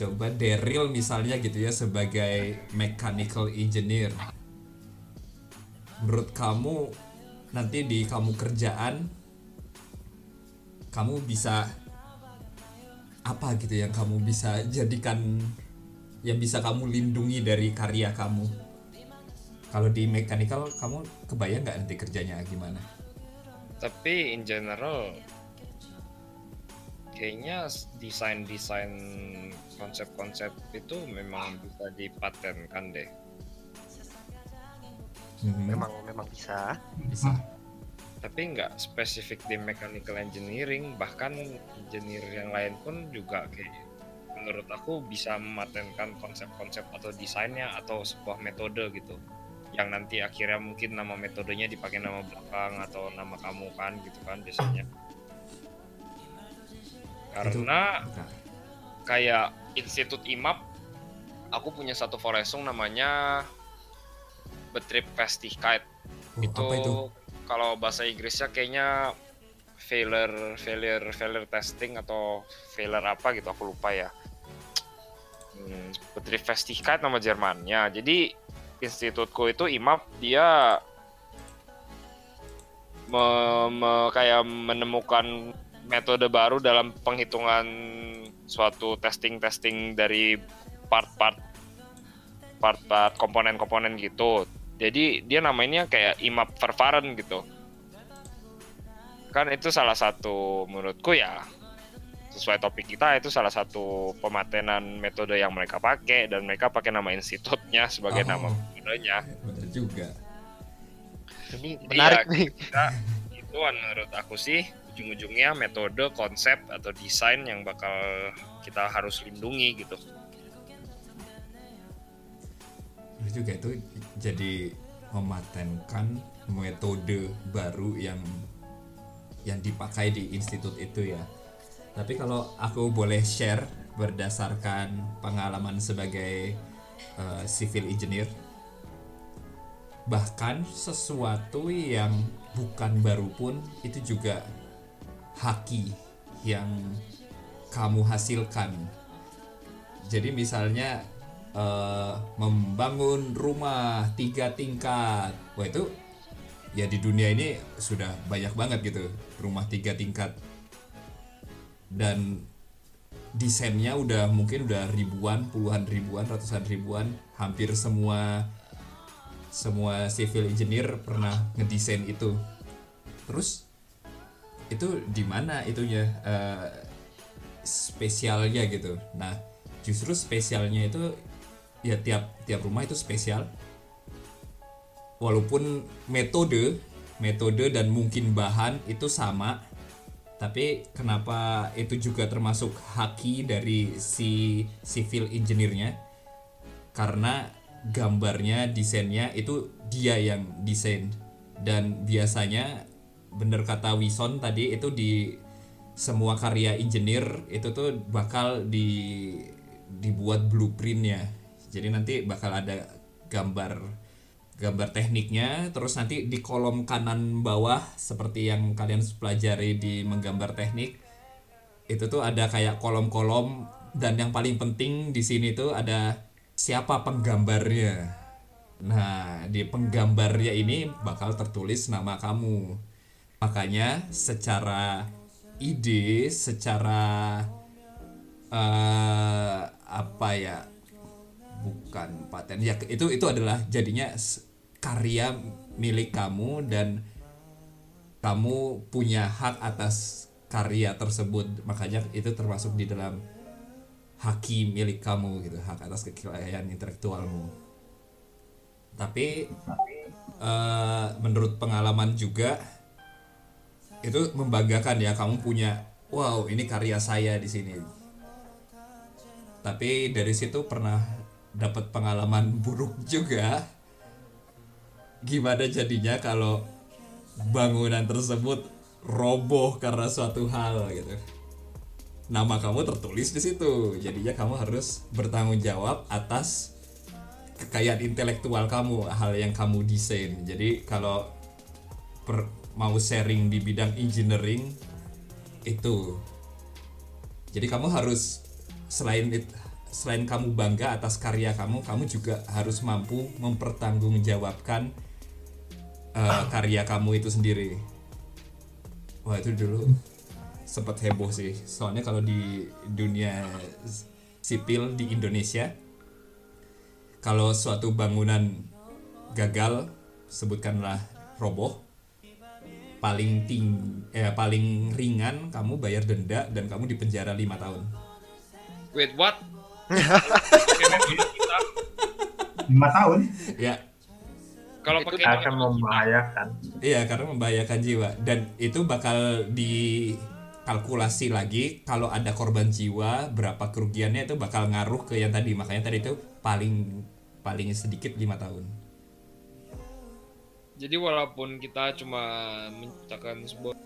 coba Daryl misalnya gitu ya sebagai mechanical engineer menurut kamu nanti di kamu kerjaan kamu bisa apa gitu yang kamu bisa jadikan yang bisa kamu lindungi dari karya kamu kalau di mechanical kamu kebayang nggak nanti kerjanya gimana Tapi in general kayaknya desain-desain konsep-konsep itu memang bisa dipatenkan deh. Memang memang bisa. bisa Tapi nggak spesifik di mechanical engineering, bahkan engineer yang lain pun juga kayak menurut aku bisa mematenkan konsep-konsep atau desainnya atau sebuah metode gitu. Yang nanti akhirnya mungkin nama metodenya dipakai nama belakang atau nama kamu kan gitu kan biasanya. Karena Nah, kayak Institut IMAP aku punya satu foressung namanya Betrieb Festigkeit oh, itu, apa itu kalau bahasa Inggrisnya kayaknya failure failure failure testing atau failure apa gitu aku lupa ya hmm, Betrieb Festigkeit nama Jermannya jadi institutku itu IMAP dia me- me- kayak menemukan metode baru dalam penghitungan suatu testing-testing dari part-part part-part komponen-komponen gitu. Jadi dia namanya kayak IMAP Verfahren gitu. Kan itu salah satu menurutku ya sesuai topik kita itu salah satu pematenan metode yang mereka pakai dan mereka pakai nama institutnya sebagai Oh. nama metodenya. bener juga Ini menarik ya, nih. kita itu menurut aku sih ujung-ujungnya metode konsep atau desain yang bakal kita harus lindungi gitu juga itu jadi mematenkan metode baru yang yang dipakai di institut itu ya. Tapi kalau aku boleh share berdasarkan pengalaman sebagai eh, civil engineer bahkan sesuatu yang bukan baru pun itu juga haki yang kamu hasilkan. Jadi misalnya eh, membangun rumah tiga tingkat. Wah itu ya di dunia ini sudah banyak banget gitu rumah tiga tingkat. Dan desainnya udah mungkin udah ribuan puluhan ribuan ratusan ribuan. Hampir semua semua civil engineer pernah ngedesain itu. Terus itu di mana itunya eh, spesialnya gitu. Nah justru spesialnya itu ya tiap tiap rumah itu spesial. Walaupun metode metode dan mungkin bahan itu sama tapi kenapa itu juga termasuk haki dari si civil engineer-nya? Karena gambarnya desainnya itu dia yang desain. Dan biasanya bener kata Wison tadi itu di semua karya engineer itu tuh bakal di dibuat blueprintnya jadi nanti bakal ada gambar gambar tekniknya terus nanti di kolom kanan bawah seperti yang kalian pelajari di menggambar teknik itu tuh ada kayak kolom-kolom dan yang paling penting di sini tuh ada siapa penggambarnya. Nah di penggambarnya ini bakal tertulis nama kamu. Makanya secara ide secara eh apa ya bukan paten. Ya itu itu adalah jadinya karya milik kamu dan kamu punya hak atas karya tersebut. Makanya itu termasuk di dalam haki milik kamu gitu hak atas kekayaan intelektualmu. Tapi eh, menurut pengalaman juga itu membanggakan ya kamu punya wow ini karya saya di sini. Tapi dari situ pernah dapat pengalaman buruk juga gimana jadinya kalau bangunan tersebut roboh karena suatu hal gitu? Nama kamu tertulis di situ jadinya kamu harus bertanggung jawab atas kekayaan intelektual kamu hal yang kamu desain. Jadi kalau per- mau sharing di bidang engineering itu. Jadi kamu harus selain it- selain kamu bangga atas karya kamu kamu juga harus mampu mempertanggungjawabkan eh, karya kamu itu sendiri. Wah itu dulu sempat heboh sih. Soalnya kalau di dunia sipil di Indonesia kalau suatu bangunan gagal sebutkanlah roboh paling ting eh paling ringan kamu bayar denda dan kamu dipenjara lima tahun. Wait, what? Lima tahun. Ya. Kalau Itu pakai akan membahayakan. Iya, karena membahayakan jiwa. Dan itu bakal dikalkulasi lagi kalau ada korban jiwa berapa kerugiannya itu bakal ngaruh ke yang tadi. Makanya tadi itu paling paling sedikit lima tahun. Jadi walaupun kita cuma menciptakan sebuah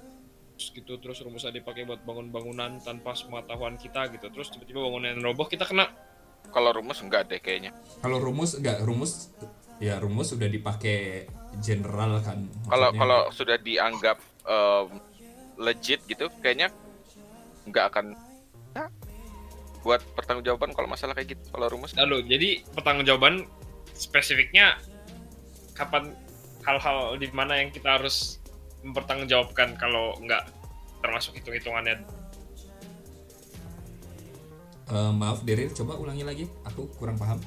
gitu terus rumusnya dipakai buat bangun bangunan tanpa pengetahuan kita gitu terus tiba-tiba bangunan roboh kita kena Kalau rumus enggak deh kayaknya. Kalau rumus enggak rumus ya rumus sudah dipakai general kan. Kalau kalau sudah dianggap em, legit gitu, kayaknya nggak akan ya, buat pertanggungjawaban kalau masalah kayak gitu. Kalau rumus lalu jadi pertanggungjawaban spesifiknya kapan hal-hal di mana yang kita harus mempertanggungjawabkan kalau nggak termasuk hitung-hitungannya Eh, maaf Deril coba ulangi lagi aku kurang paham.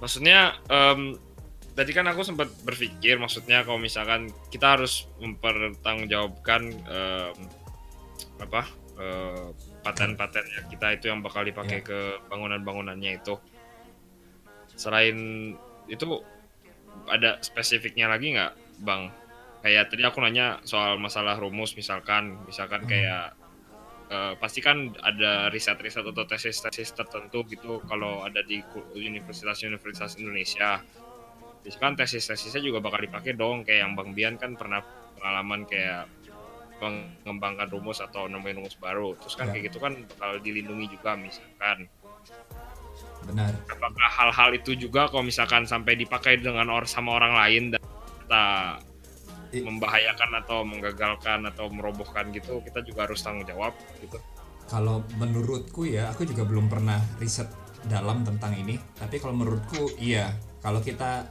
maksudnya em, tadi kan aku sempat berpikir maksudnya kalau misalkan kita harus mempertanggungjawabkan em, apa eh, paten-paten yang kita itu yang bakal dipakai Ya. ke bangunan-bangunannya itu selain itu ada spesifiknya lagi nggak bang kayak tadi aku nanya soal masalah rumus misalkan misalkan Hmm. kayak eh, pasti kan ada riset-riset atau tesis-tesis tertentu gitu kalau ada di universitas-universitas Indonesia. Misalkan tesis-tesisnya juga bakal dipakai dong kayak yang Bang Bian kan pernah pengalaman kayak mengembangkan rumus atau nemuin rumus baru. Terus kan Ya. kayak gitu kan bakal dilindungi juga misalkan. Benar. Apakah hal-hal itu juga kalau misalkan sampai dipakai dengan or sama orang lain dan kita membahayakan atau menggagalkan atau merobohkan gitu, kita juga harus tanggung jawab gitu. Kalau menurutku ya, aku juga belum pernah riset dalam tentang ini. Tapi kalau menurutku iya. Kalau kita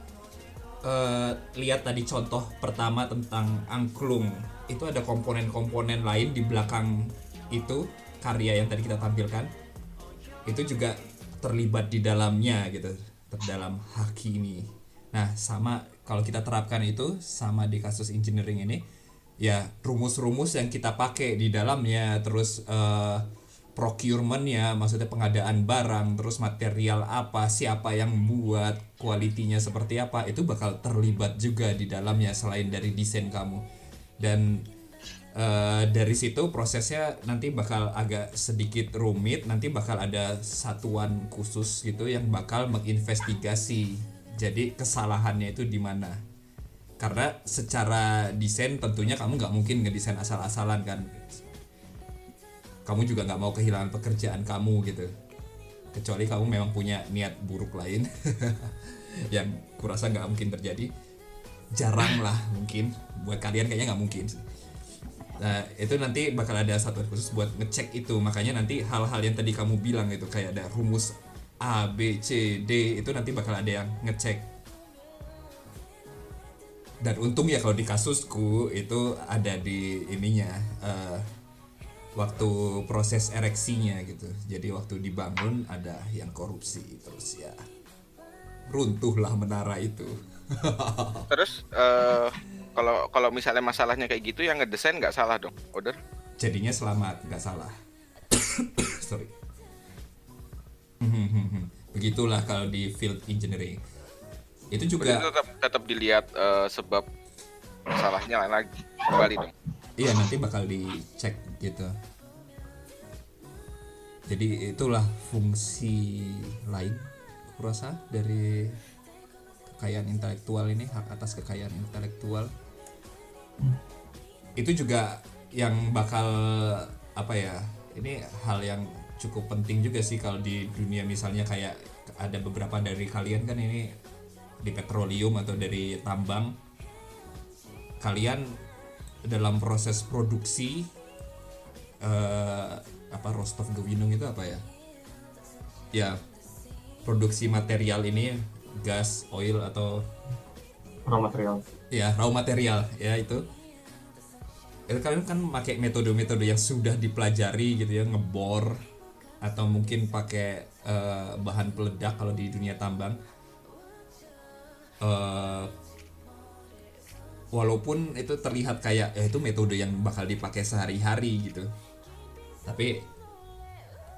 eh, lihat tadi contoh pertama tentang angklung itu ada komponen-komponen lain di belakang itu karya yang tadi kita tampilkan. Itu juga terlibat di dalamnya gitu terdalam haki ini. Nah sama kalau kita terapkan itu sama di kasus engineering ini ya rumus-rumus yang kita pakai di dalamnya terus eh, procurement ya maksudnya pengadaan barang terus material apa siapa yang buat kualitinya seperti apa itu bakal terlibat juga di dalamnya selain dari desain kamu. Dan eh, dari situ prosesnya nanti bakal agak sedikit rumit nanti bakal ada satuan khusus gitu yang bakal menginvestigasi jadi kesalahannya itu di mana? Karena secara desain tentunya kamu nggak mungkin ngedesain asal-asalan kan? Kamu juga nggak mau kehilangan pekerjaan kamu gitu. Kecuali kamu memang punya niat buruk lain yang kurasa nggak mungkin terjadi. Jarang lah mungkin. Buat kalian kayaknya nggak mungkin. Nah, itu nanti bakal ada satuan khusus buat ngecek itu. Makanya nanti hal-hal yang tadi kamu bilang itu kayak ada rumus A, B, C, D itu nanti bakal ada yang ngecek. Dan untung ya kalau di kasusku itu ada di ininya eh, waktu proses ereksinya gitu. Jadi waktu dibangun ada yang korupsi terus ya runtuhlah menara itu. Terus eh, kalau kalau misalnya masalahnya kayak gitu yang ngedesain nggak salah dong, order? jadinya selamat nggak salah begitulah kalau di field engineering. Itu Berarti juga tetap tetap dilihat eh, sebab masalahnya lagi. Kembali dong. iya nanti bakal dicek gitu. Jadi itulah fungsi lain aku rasa dari kekayaan intelektual ini hak atas kekayaan intelektual. Itu juga yang bakal apa ya ini hal yang cukup penting juga sih kalau di dunia misalnya kayak ada beberapa dari kalian kan ini di petroleum atau dari tambang. Kalian dalam proses produksi eh, apa Rostov Gewinung itu apa ya? Ya produksi material ini gas oil atau raw material. Ya raw material ya itu. Itu kalian kan pakai metode-metode yang sudah dipelajari gitu ya ngebor atau mungkin pakai eh, bahan peledak kalau di dunia tambang. Eh, walaupun itu terlihat kayak ya itu metode yang bakal dipakai sehari-hari gitu. Tapi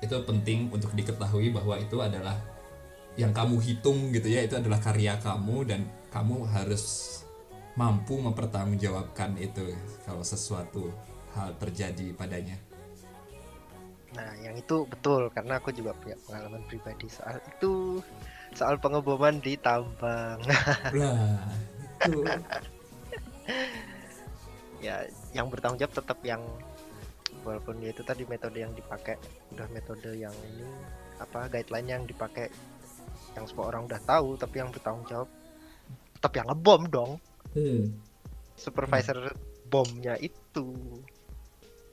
itu penting untuk diketahui bahwa itu adalah yang kamu hitung gitu ya. Itu adalah karya kamu dan kamu harus mampu mempertanggungjawabkan itu kalau sesuatu hal terjadi padanya. Nah, yang itu betul karena aku juga punya pengalaman pribadi soal itu, soal pengeboman di tambang. Lah, itu. Ya, yang bertanggung jawab tetap yang walaupun ya itu tadi metode yang dipakai udah metode yang ini apa guideline yang dipakai yang semua orang udah tahu tapi yang bertanggung jawab tetap yang ngebom dong. Hmm, supervisor bomnya itu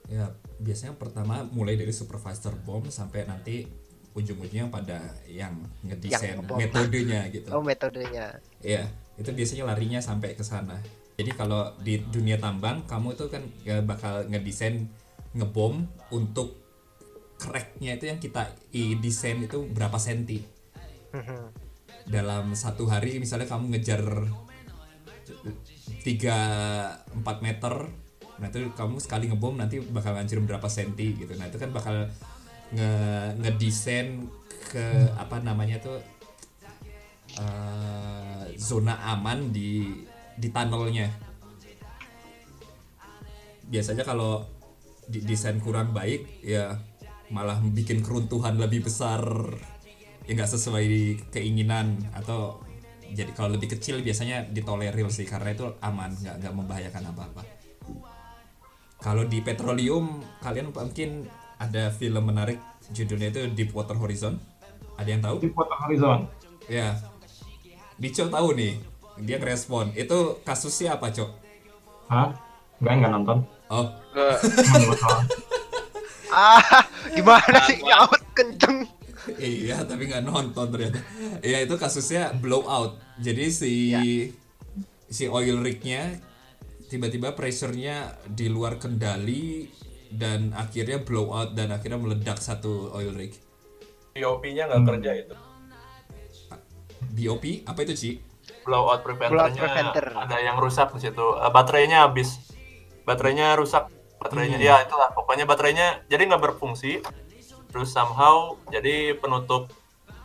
ya biasanya pertama mulai dari supervisor bom sampai nanti ujung-ujungnya pada yang ngedesain Yang metodenya gitu. oh metodenya Iya, itu biasanya larinya sampai ke sana. Jadi kalau di dunia tambang, kamu tuh kan ya bakal ngedesain ngebom untuk cracknya itu yang kita i desain itu berapa senti. Dalam satu hari misalnya kamu ngejar 3 4 meter, nah itu kamu sekali ngebom nanti bakal ngancurin berapa senti gitu. Nah, itu kan bakal nge ngedesain ke apa namanya tuh eh, zona aman di di tunnelnya. Biasanya kalau di desain kurang baik ya malah bikin keruntuhan lebih besar ya nggak sesuai keinginan atau jadi kalau lebih kecil biasanya ditolerir sih karena itu aman nggak nggak membahayakan apa-apa. Kalau di petroleum kalian mungkin ada film menarik judulnya itu Deepwater Horizon. Ada yang tahu? Deepwater Horizon Ya. Dico tahu nih. Dia ngerespon. Itu kasusnya apa, Cok? Hah? Enggak, enggak nonton. Oh, ah gimana sih nyaut kenceng iya tapi nggak nonton ternyata ya itu kasusnya blowout jadi si si oil rignya tiba-tiba pressure-nya di luar kendali dan akhirnya blowout dan akhirnya meledak satu oil rig POP-nya nggak kerja itu. BOP apa itu Ci? Blowout preventernya preventer. ada yang rusak di situ. Eh, baterainya habis. Baterainya rusak. Baterainya Hmm. ya itulah pokoknya baterainya jadi nggak berfungsi. Terus somehow jadi penutup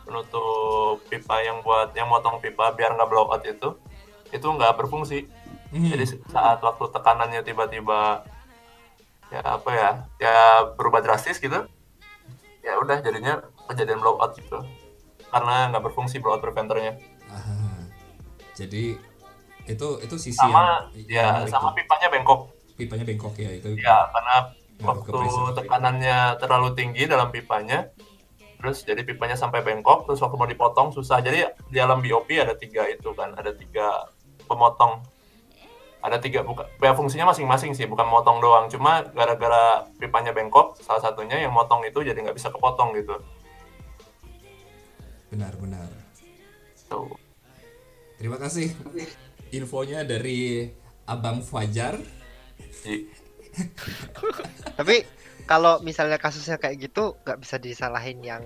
penutup pipa yang buat yang motong pipa biar nggak blowout itu itu nggak berfungsi. Hmm. Jadi saat waktu tekanannya tiba-tiba ya apa ya ya berubah drastis gitu ya udah jadinya kejadian blowout gitu. Karena nggak berfungsi blowout preventernya. Ah, jadi itu itu sisi sama yang, ya yang sama itu. pipanya bengkok. Pipanya bengkok ya itu ya karena waktu tekanannya terlalu tinggi dalam pipanya terus jadi pipanya sampai bengkok terus waktu mau dipotong susah. Jadi di dalam BOP ada tiga itu kan ada tiga pemotong ada tiga bukan ya fungsinya masing-masing sih bukan motong doang. Cuma gara-gara pipanya bengkok salah satunya yang motong itu jadi nggak bisa kepotong gitu. Benar-benar terima kasih. Infonya dari Abang Fajar. Tapi kalau misalnya kasusnya kayak gitu nggak bisa disalahin yang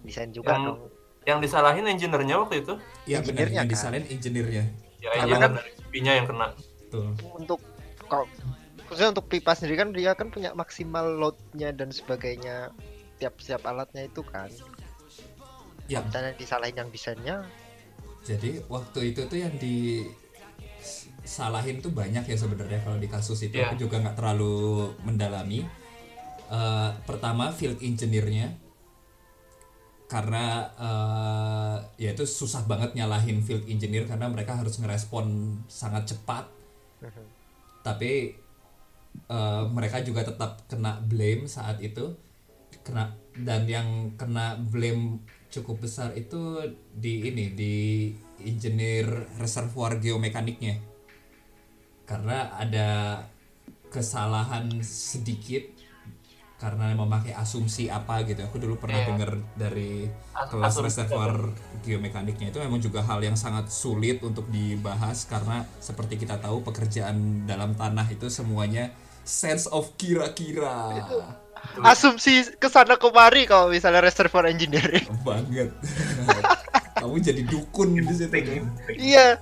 desain juga Yang- dong. yang disalahin engineer-nya waktu itu? Ya benar yang kan? disalahin engineer-nya. Ya Karena engineer kan- dari yang kena Betul. Untuk kalau khususnya untuk pipa sendiri kan dia kan punya maksimal loadnya dan sebagainya tiap setiap alatnya itu kan. ya Misalnya disalahin yang desainnya, jadi waktu itu tuh yang di salahin tuh banyak ya sebenarnya kalau di kasus itu Iya. aku juga nggak terlalu mendalami Eh, pertama field engineer-nya karena eh, ya itu susah banget nyalahin field engineer karena mereka harus ngerespon sangat cepat tapi eh, mereka juga tetap kena blame saat itu. Kena dan yang kena blame cukup besar itu di ini di engineer reservoir geomekaniknya. Karena ada kesalahan sedikit karena memakai asumsi apa gitu. Aku dulu pernah Iya. dengar dari As- kelas reservoir geomekaniknya itu memang juga hal yang sangat sulit untuk dibahas karena seperti kita tahu pekerjaan dalam tanah itu semuanya sense of kira-kira. Asumsi ke sana kemari kalau misalnya reservoir engineering. banget. Kamu jadi dukun di situ. Iya.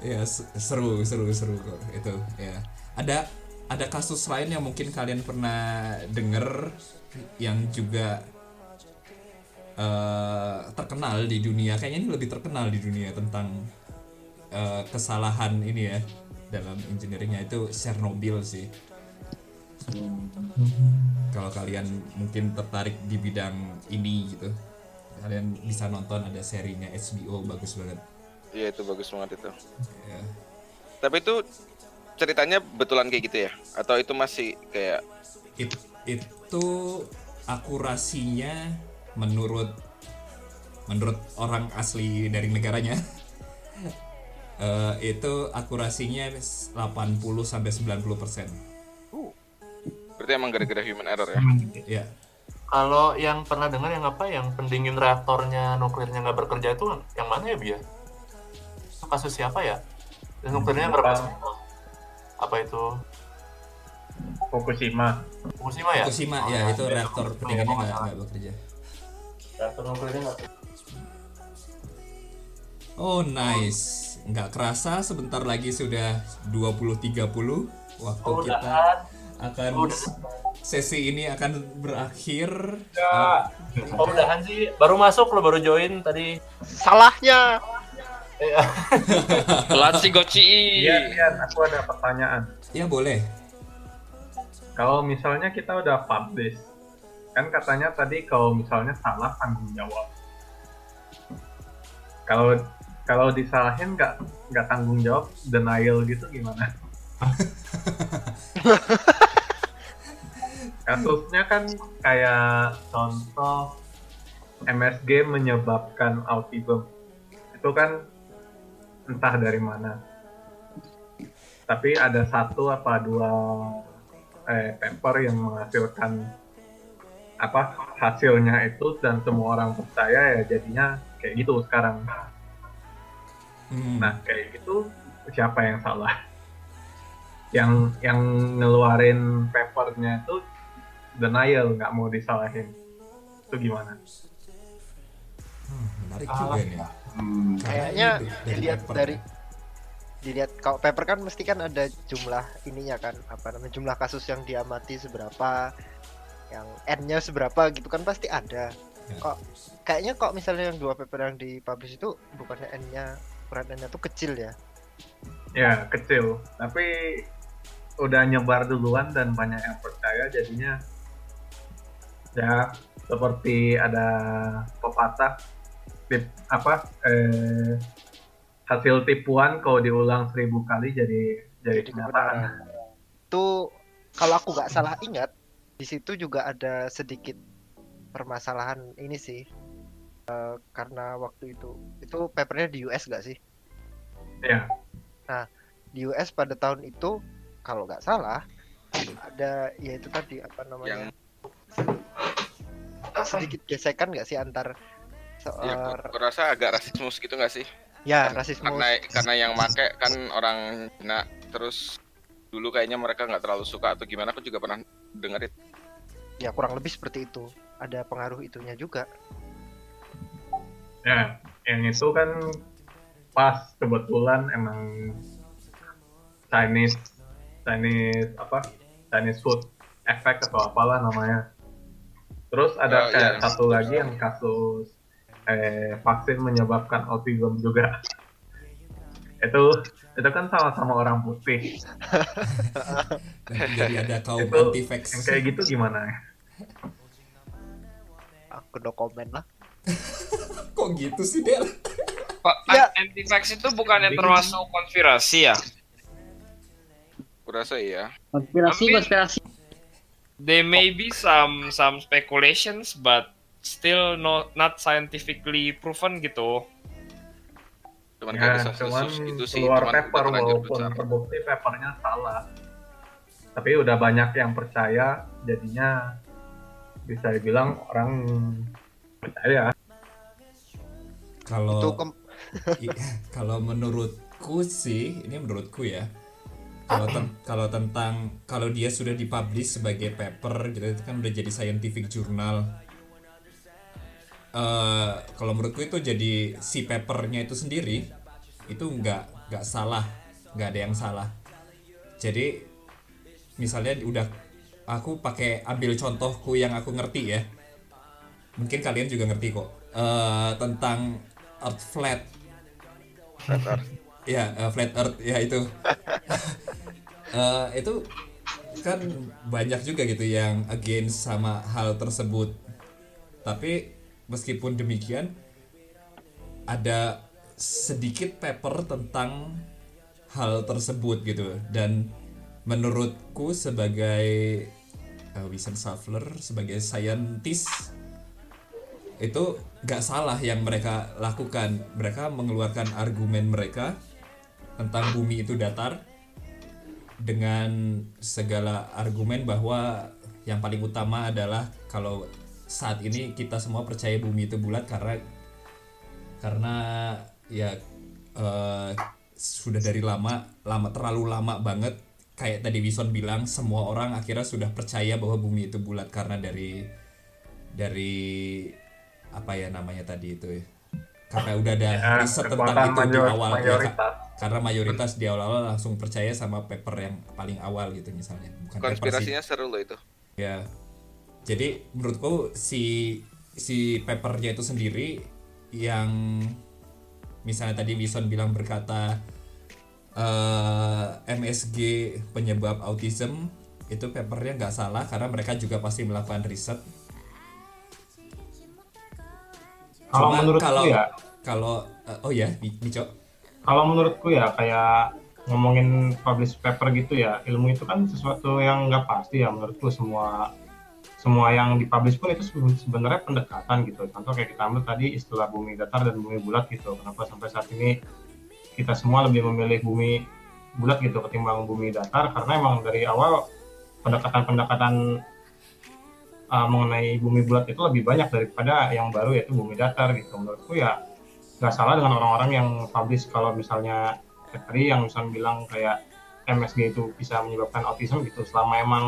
ya seru seru seru kok itu ya. Ada ada kasus lain yang mungkin kalian pernah denger yang juga eh, terkenal di dunia. Kayaknya ini lebih terkenal di dunia tentang eh, kesalahan ini ya dalam engineeringnya. Itu Chernobyl sih. Kalau kalian mungkin tertarik di bidang ini gitu kalian bisa nonton ada serinya HBO bagus banget. Iya itu bagus banget itu. ya Tapi itu ceritanya betulan kayak gitu ya? Atau itu masih kayak It- itu akurasinya menurut menurut orang asli dari negaranya eh, itu akurasinya 80 sampai 90 persen berarti emang gara-gara human error ya? ya Kalau yang pernah dengar yang apa yang pendingin reaktornya nuklirnya nggak bekerja itu yang mana ya Bia? Kasus siapa ya? Dan nuklirnya nggak bekerja. Apa itu? Fukushima. Fukushima ya? Fukushima ya itu reaktor pendinginnya nggak nggak bekerja Reaktor nuklirnya nggak. oh nice nggak kerasa sebentar lagi sudah 20.30 waktu Oh, kita akan Udah. sesi ini akan berakhir Ya. Oh, udahan sih. Baru masuk lo baru join tadi. Salahnya. Eh, Telat sih Goci. Iya, iya, aku ada pertanyaan. ya boleh Kalau misalnya kita udah publish, kan katanya tadi kalau misalnya salah tanggung jawab. Kalau kalau disalahin nggak nggak tanggung jawab, denial gitu gimana? Kasusnya kan kayak contoh MSG menyebabkan autism. Itu kan entah dari mana. Tapi ada satu apa dua eh, paper yang menghasilkan apa hasilnya itu dan semua orang percaya ya jadinya kayak gitu sekarang. Hmm. Nah kayak gitu siapa yang salah? Yang yang ngeluarin papernya itu denial nggak mau disalahin. Itu gimana? Hmm, menarik juga nih. Hmm. Kayaknya dilihat paper dari dilihat kalau paper kan mesti kan ada jumlah ininya kan apa namanya jumlah kasus yang diamati seberapa yang n-nya seberapa gitu kan pasti ada Ya. kok kayaknya kok misalnya yang dua paper yang dipublish itu bukannya n-nya ukuran n-nya tuh kecil ya Ya kecil, tapi udah nyebar duluan dan banyak yang percaya jadinya ya seperti ada pepatah tip apa eh, hasil tipuan kalau diulang seribu kali jadi jadi Jadi kenyataan. tuh kalau aku nggak salah ingat di situ juga ada sedikit permasalahan ini sih. Eh, karena waktu itu itu papernya di US nggak sih? Ya, di US pada tahun itu kalau nggak salah ada ya itu tadi apa namanya? Yang sedikit gesekan nggak sih antar ya, seorang aku aku rasa agak rasismus gitu nggak sih? ya Kan- rasisme Karena karena yang make kan orang Cina terus dulu kayaknya mereka nggak terlalu suka atau gimana aku juga pernah dengerin. ya kurang lebih seperti itu ada pengaruh itunya juga ya, yang itu kan pas kebetulan emang Chinese Chinese apa Chinese food effect atau apalah namanya. Terus ada Oh, kayak iya. satu lagi yang kasus eh, vaksin menyebabkan autism juga. itu itu kan sama-sama orang putih. Jadi ada kaum Itu anti vax. Yang kayak gitu gimana? aku no comment lah Kok gitu sih Del? Pak, Ya. anti vax itu bukannya termasuk konspirasi ya? Kurasa iya. Konspirasi, konspirasi. There may be some some speculations but still not not scientifically proven gitu. Cuman Ya, kayak cuman itu sih keluar cuman paper walaupun besar. terbukti papernya salah. Tapi udah banyak yang percaya, jadinya bisa dibilang orang percaya. Kalau kalau menurutku sih, ini menurutku ya. Kalau ten- kalau tentang kalau dia sudah dipublish sebagai paper gitu itu kan udah jadi scientific journal. Eh kalau menurutku itu jadi si papernya itu sendiri itu nggak nggak salah, nggak ada yang salah. Jadi misalnya udah aku pakai ambil contohku yang aku ngerti ya. Mungkin kalian juga ngerti kok. Eh tentang Earth flat Flat Earth. ya eh, flat earth ya itu Eh, itu kan banyak juga gitu yang against sama hal tersebut tapi meskipun demikian ada sedikit paper tentang hal tersebut gitu. Dan menurutku sebagai uh, Winston Safler sebagai scientist itu nggak salah yang mereka lakukan. Mereka mengeluarkan argumen mereka tentang bumi itu datar dengan segala argumen bahwa yang paling utama adalah kalau saat ini kita semua percaya bumi itu bulat karena karena ya eh, sudah dari lama lama terlalu lama banget kayak tadi Wison bilang semua orang akhirnya sudah percaya bahwa bumi itu bulat karena dari dari apa ya namanya tadi itu ya karena udah ada Ya, riset tentang itu di awal ya, Kak. mayoritas. karena mayoritas di awal-awal langsung percaya sama paper yang paling awal gitu misalnya bukan Konspirasinya seru loh itu. ya jadi menurutku si si papernya itu sendiri yang misalnya tadi Wison bilang berkata eh, MSG penyebab autism itu papernya nggak salah karena mereka juga pasti melakukan riset. Kalau Cuma menurutku kalau ya, kalau eh, oh ya Mico? Kalau menurutku ya kayak ngomongin publish paper gitu ya, ilmu itu kan sesuatu yang nggak pasti ya menurutku semua semua yang dipublish pun itu sebe- sebenarnya pendekatan gitu. Contoh kayak kita ambil tadi istilah bumi datar dan bumi bulat gitu. Kenapa sampai saat ini kita semua lebih memilih bumi bulat gitu ketimbang bumi datar karena emang dari awal pendekatan-pendekatan uh, mengenai bumi bulat itu lebih banyak daripada yang baru yaitu bumi datar gitu menurutku ya nggak salah dengan orang-orang yang publish kalau misalnya tadi yang misalnya bilang kayak MSG itu bisa menyebabkan autism gitu selama emang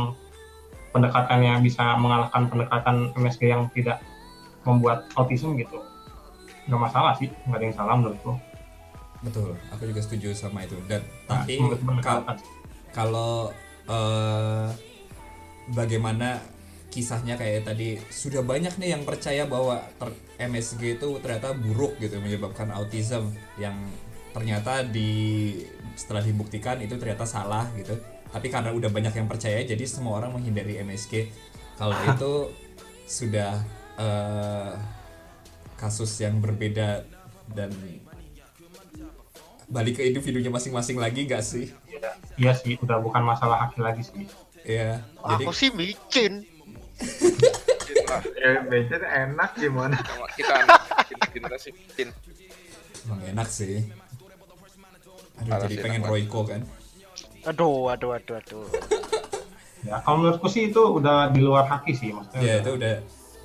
pendekatannya bisa mengalahkan pendekatan MSG yang tidak membuat autism gitu. Nggak masalah sih nggak ada yang salah menurutku. Betul aku juga setuju sama itu. Dan Nah, tapi kal- kalau eh, bagaimana kisahnya kayak tadi sudah banyak nih yang percaya bahwa ter- MSG itu ternyata buruk gitu menyebabkan autism. Yang ternyata di setelah dibuktikan itu ternyata salah gitu tapi karena udah banyak yang percaya jadi semua orang menghindari MSG kalau itu sudah eh, kasus yang berbeda dan balik ke individunya masing-masing lagi gak sih? Iya, iya sih udah bukan masalah haki lagi sih. Ya jadi Aku sih micin. Ya, becet enak gimana? Kita anak cinta, cinta sih Cin. emang enak sih. Aduh Parah jadi pengen enak Royco kan Aduh, aduh, aduh, aduh. ya kalau menurutku sih itu udah di luar haki sih maksudnya ya udah- itu udah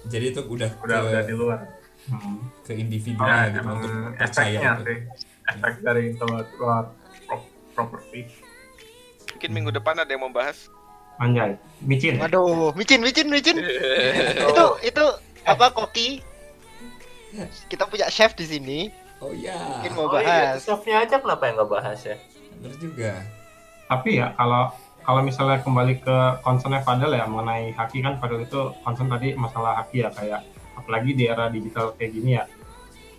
jadi itu udah Udah ke, udah di luar. Hmm. ke individu Nah, gitu emang untuk percaya efeknya gitu. sih. Efek dari intellectual pro- property. Mungkin minggu depan ada yang mau bahas. anjay micin Aduh, micin, micin, micin. itu itu apa koki? Kita punya chef di sini. oh ya Mungkin mau Oh iya, bahas. chefnya aja kenapa yang nggak bahas ya? bener juga tapi ya kalau kalau misalnya kembali ke concernnya Fadel ya mengenai haki kan Fadel itu concern tadi masalah haki ya kayak apalagi di era digital kayak gini ya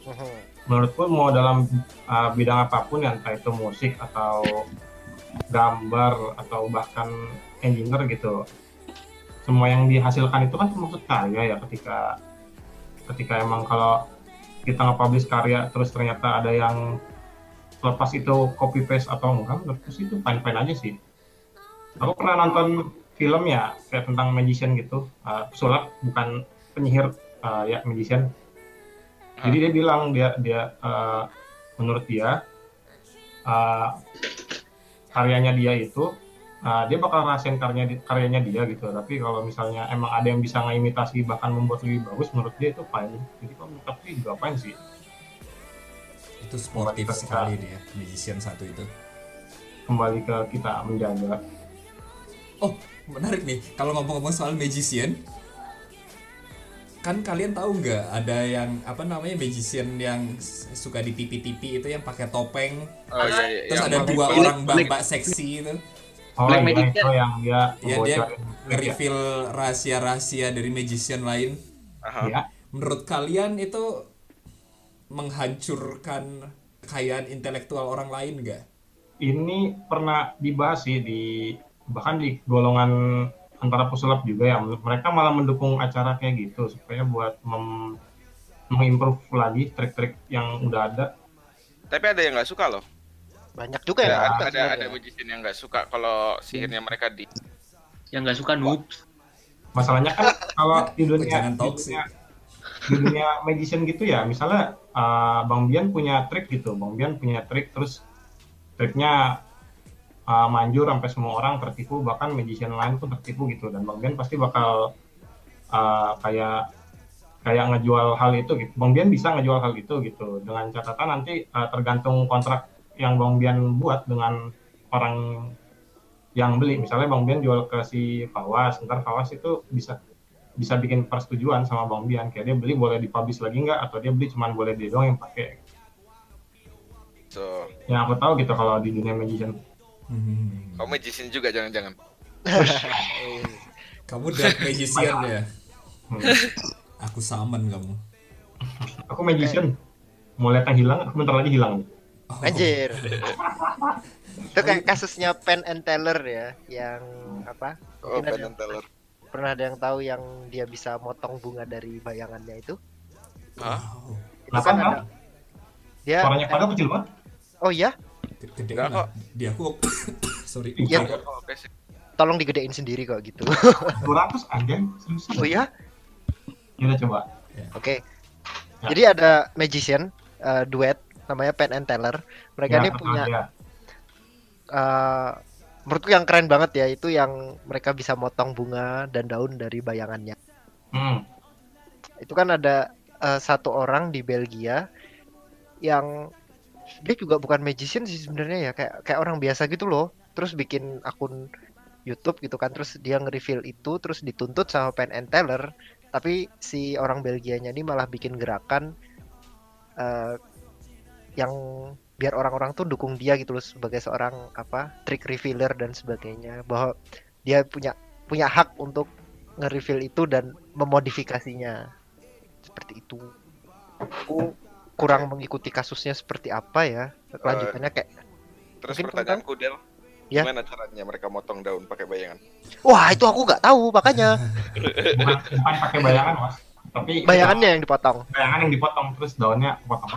Mhm. menurutku mau dalam uh, bidang apa pun yang entah itu musik atau gambar atau bahkan engineer gitu semua yang dihasilkan itu kan termasuk karya ya ketika ketika emang kalau kita nge-publish karya terus ternyata ada yang lepas itu copy paste atau enggak menurutku sih itu fine fine aja sih. Aku pernah nonton film ya kayak tentang magician gitu. Uh, sulap bukan penyihir uh, ya magician. Jadi dia bilang dia dia uh, menurut dia uh, karyanya dia itu uh, dia bakal rasain karyanya karyanya dia gitu. Tapi kalau misalnya emang ada yang bisa ngimitasi bahkan membuat lebih bagus menurut dia itu fine. Jadi kalau menurut aku juga fine sih itu sportif sekali dia magician satu itu. Kembali ke kita menjaga oh menarik nih kalau ngomong-ngomong soal magician kan kalian tahu nggak ada yang apa namanya magician yang suka di TV-TV itu yang pakai topeng? Oh iya, iya. terus yang ada dua Black- orang mbak seksi itu. Oh Black iya Magician. itu yang dia ya dia ngebocorin trik ya. nge-reveal rahasia-rahasia dari magician lain. Aha. ya menurut kalian itu menghancurkan kekayaan intelektual orang lain nggak ini pernah dibahas sih di bahkan di golongan antara pesulap juga ya mereka malah mendukung acara kayak gitu supaya buat mem mengimprove lagi trik-trik yang udah ada Tapi ada yang nggak suka loh. Banyak juga yang ada suka ada, ada magician yang nggak suka kalau sihirnya mereka di. Yang nggak suka noobs. masalahnya kan kalau di dunia dunia, dunia magician gitu ya. Misalnya uh, bang Bian punya trik gitu. Bang Bian punya trik terus triknya uh, manjur sampai semua orang tertipu bahkan magician lain pun tertipu gitu. Dan bang Bian pasti bakal uh, kayak kayak ngejual hal itu gitu. Bang Bian bisa ngejual hal itu gitu. Dengan catatan nanti uh, tergantung kontrak yang bang Bian buat dengan orang yang beli. Misalnya Bang Bian jual ke si Fawas ntar Fawas itu bisa bisa bikin persetujuan sama Bang Bian kayak dia beli boleh dipublish lagi nggak atau dia beli cuman boleh dia doang yang pakai So, yang aku tahu gitu kalau di dunia magician Hmm. kamu magician juga jangan-jangan. kamu dark magician ya Hmm. aku summon kamu aku magician mau lihat yang hilang aku bentar lagi hilang Oh, Anjir. itu kayak kasusnya Penn and Teller ya, yang apa? Oh, Penn yang- and Teller. Pernah ada yang tahu yang dia bisa motong bunga dari bayangannya itu? Hah? Itu kan ada. Dia suaranya pada kecil banget Oh iya, Gede Enggak kan di aku sorry Iya. Sih. tolong digedein sendiri kok gitu. 200 aja serius oh iya? kita coba Oke. Ya. Jadi ada magician uh, duet namanya Penn and Teller. Mereka Ya, ini punya dia. uh, menurutku yang keren banget ya itu yang mereka bisa motong bunga dan daun dari bayangannya. Hmm. itu kan ada eh, satu orang di Belgia yang dia juga bukan magician sih sebenarnya ya kayak kayak orang biasa gitu loh terus bikin akun YouTube gitu kan terus dia nge-reveal itu terus dituntut sama Penn and Teller tapi si orang Belgianya ini malah bikin gerakan eh, yang biar orang-orang tuh dukung dia gitu loh sebagai seorang apa trick revealer dan sebagainya. Bahwa dia punya punya hak untuk nge-reveal itu dan memodifikasinya. Seperti itu. Aku kurang mengikuti kasusnya seperti apa ya. Kelanjutannya kayak Terus Mungkin pertanyaanku Del, Ya. gimana caranya mereka motong daun pakai bayangan? wah itu aku nggak tahu makanya. Bukan, bukan pakai bayangan mas, tapi bayangannya yang dipotong bayangan yang dipotong terus daunnya potong.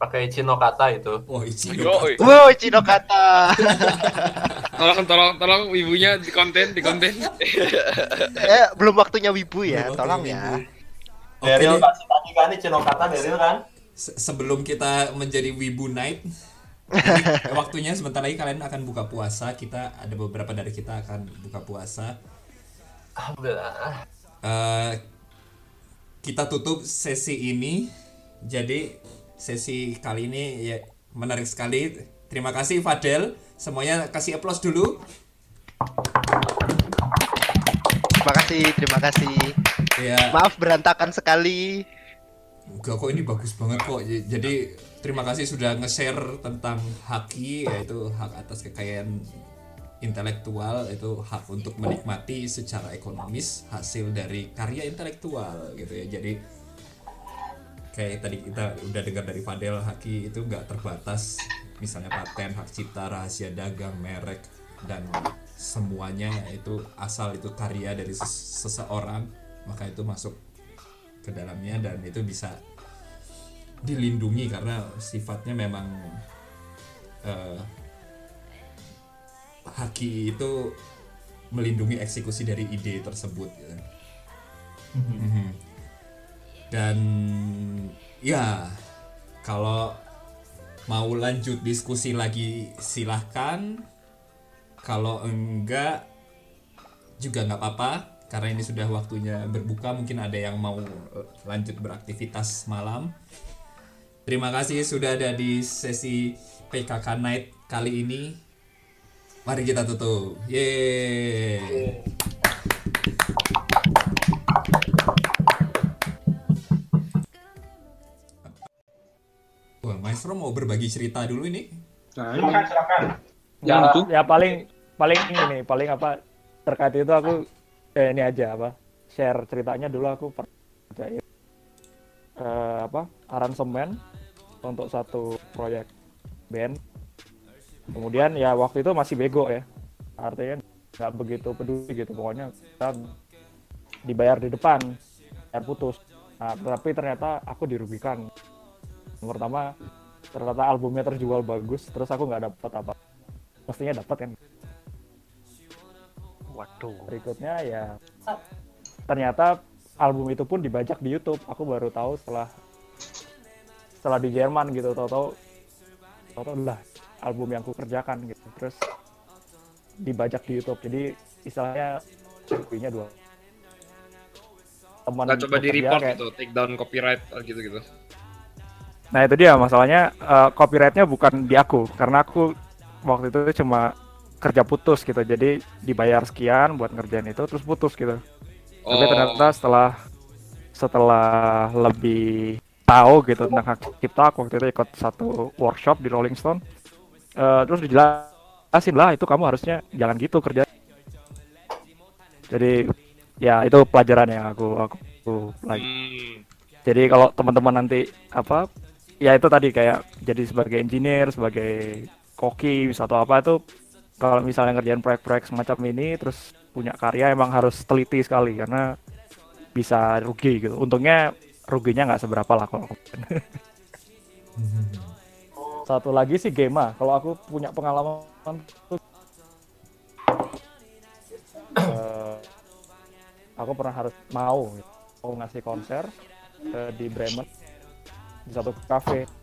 Pakai Cino kata itu. Oh, Ichigo. Yoi. wow Cino kata Tolong tolong tolong ibunya di konten di konten. eh belum waktunya wibu ya Belum tolong ya Daryl deh, kasih tadi kan Cino kata Daryl kan? se- sebelum kita menjadi Wibu Night, ini waktunya sebentar lagi kalian akan buka puasa. Kita ada beberapa dari kita akan buka puasa. Alhamdulillah. Eh, kita tutup sesi ini. Jadi sesi kali ini ya menarik sekali. Terima kasih Fadel. Semuanya kasih applause dulu. terima kasih terima kasih Ya. maaf berantakan sekali Enggak kok ini bagus banget kok. Jadi terima kasih sudah nge-share tentang haki yaitu hak atas kekayaan intelektual itu hak untuk menikmati secara ekonomis hasil dari karya intelektual gitu ya. Jadi kayak tadi kita udah dengar dari Fadel haki itu nggak terbatas misalnya paten, hak cipta, rahasia dagang, merek dan semuanya itu asal itu karya dari ses- seseorang maka itu masuk ke dalamnya dan itu bisa dilindungi karena sifatnya memang eh, haki itu melindungi eksekusi dari ide tersebut gitu. Mhm. dan ya kalau mau lanjut diskusi lagi silahkan. Kalau enggak juga nggak apa-apa karena ini sudah waktunya berbuka. Mungkin ada yang mau eh, lanjut beraktivitas malam. Terima kasih sudah ada di sesi PKK Night kali ini mari kita tutup yeay Wah, Maestro mau berbagi cerita dulu ini. Nah, Silakan silakan. Ya, ya, itu. ya paling paling ini paling apa terkait itu aku eh, ini aja apa share ceritanya dulu aku pernah kerjain eh, apa aransemen untuk satu proyek band kemudian ya waktu itu masih bego ya. Artinya nggak begitu peduli gitu. Pokoknya kita dibayar di depan bayar putus. Nah tapi ternyata aku dirugikan. Yang pertama ternyata albumnya terjual bagus terus aku nggak dapat apa mestinya dapat kan. Waduh. Berikutnya ya ternyata album itu pun dibajak di YouTube. Aku baru tahu setelah setelah di Jerman gitu. Tahu-tahu tahu-tahu lah album yang aku kerjakan gitu terus dibajak di YouTube jadi istilahnya nya dua teman Nggak coba di report kayak- gitu, take down copyright gitu gitu. Nah itu dia masalahnya eh, copyrightnya bukan di aku karena aku waktu itu cuma kerja putus gitu jadi dibayar sekian buat ngerjain itu terus putus gitu. Tapi Oh. ternyata setelah setelah lebih tahu gitu tentang hak cipta aku waktu itu ikut satu workshop di Rolling Stone eh, terus dijelasin lah itu kamu harusnya jangan gitu kerja. Jadi ya itu pelajaran yang aku aku, aku lagi Hmm. jadi kalau teman-teman nanti apa ya itu tadi kayak jadi sebagai engineer sebagai koki atau apa itu kalau misalnya ngerjain proyek-proyek semacam ini terus punya karya emang harus teliti sekali karena bisa rugi gitu untungnya ruginya nggak seberapa lah kalau satu lagi sih Gema kalau aku punya pengalaman tuh eh, aku pernah harus mau mau ngasih konser eh, di Bremen di satu cafe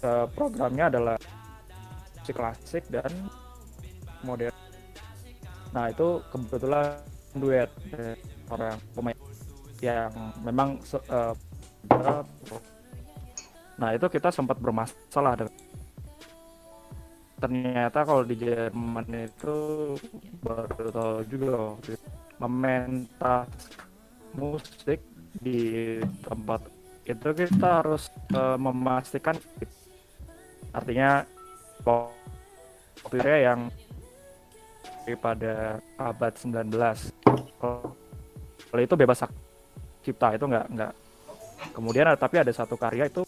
Eh, programnya adalah musik klasik dan modern. Nah itu kebetulan duet orang pemain yang memang eh, nah itu kita sempat bermasalah ternyata kalau di Jerman itu baru tahu juga mementas musik di tempat itu kita harus eh, memastikan artinya itu yang pada abad 19 kalau itu bebas cipta itu nggak nggak. Kemudian tapi ada satu karya itu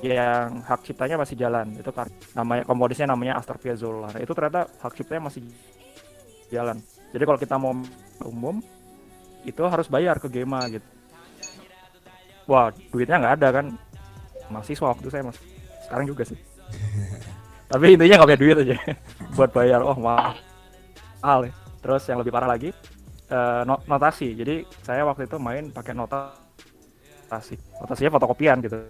yang hak ciptanya masih jalan. Itu kar- namanya komodisnya namanya Astor Piazzolla Nah, itu ternyata hak ciptanya masih jalan. Jadi kalau kita mau umum itu harus bayar ke Gema gitu. Wah duitnya nggak ada kan? Mahasiswa waktu saya mas. Sekarang juga sih. Tapi intinya nggak punya duit aja. Buat bayar oh mahal mahal ya. terus yang lebih parah lagi no- notasi. Jadi saya waktu itu main pakai notasi. Notasinya fotokopian gitu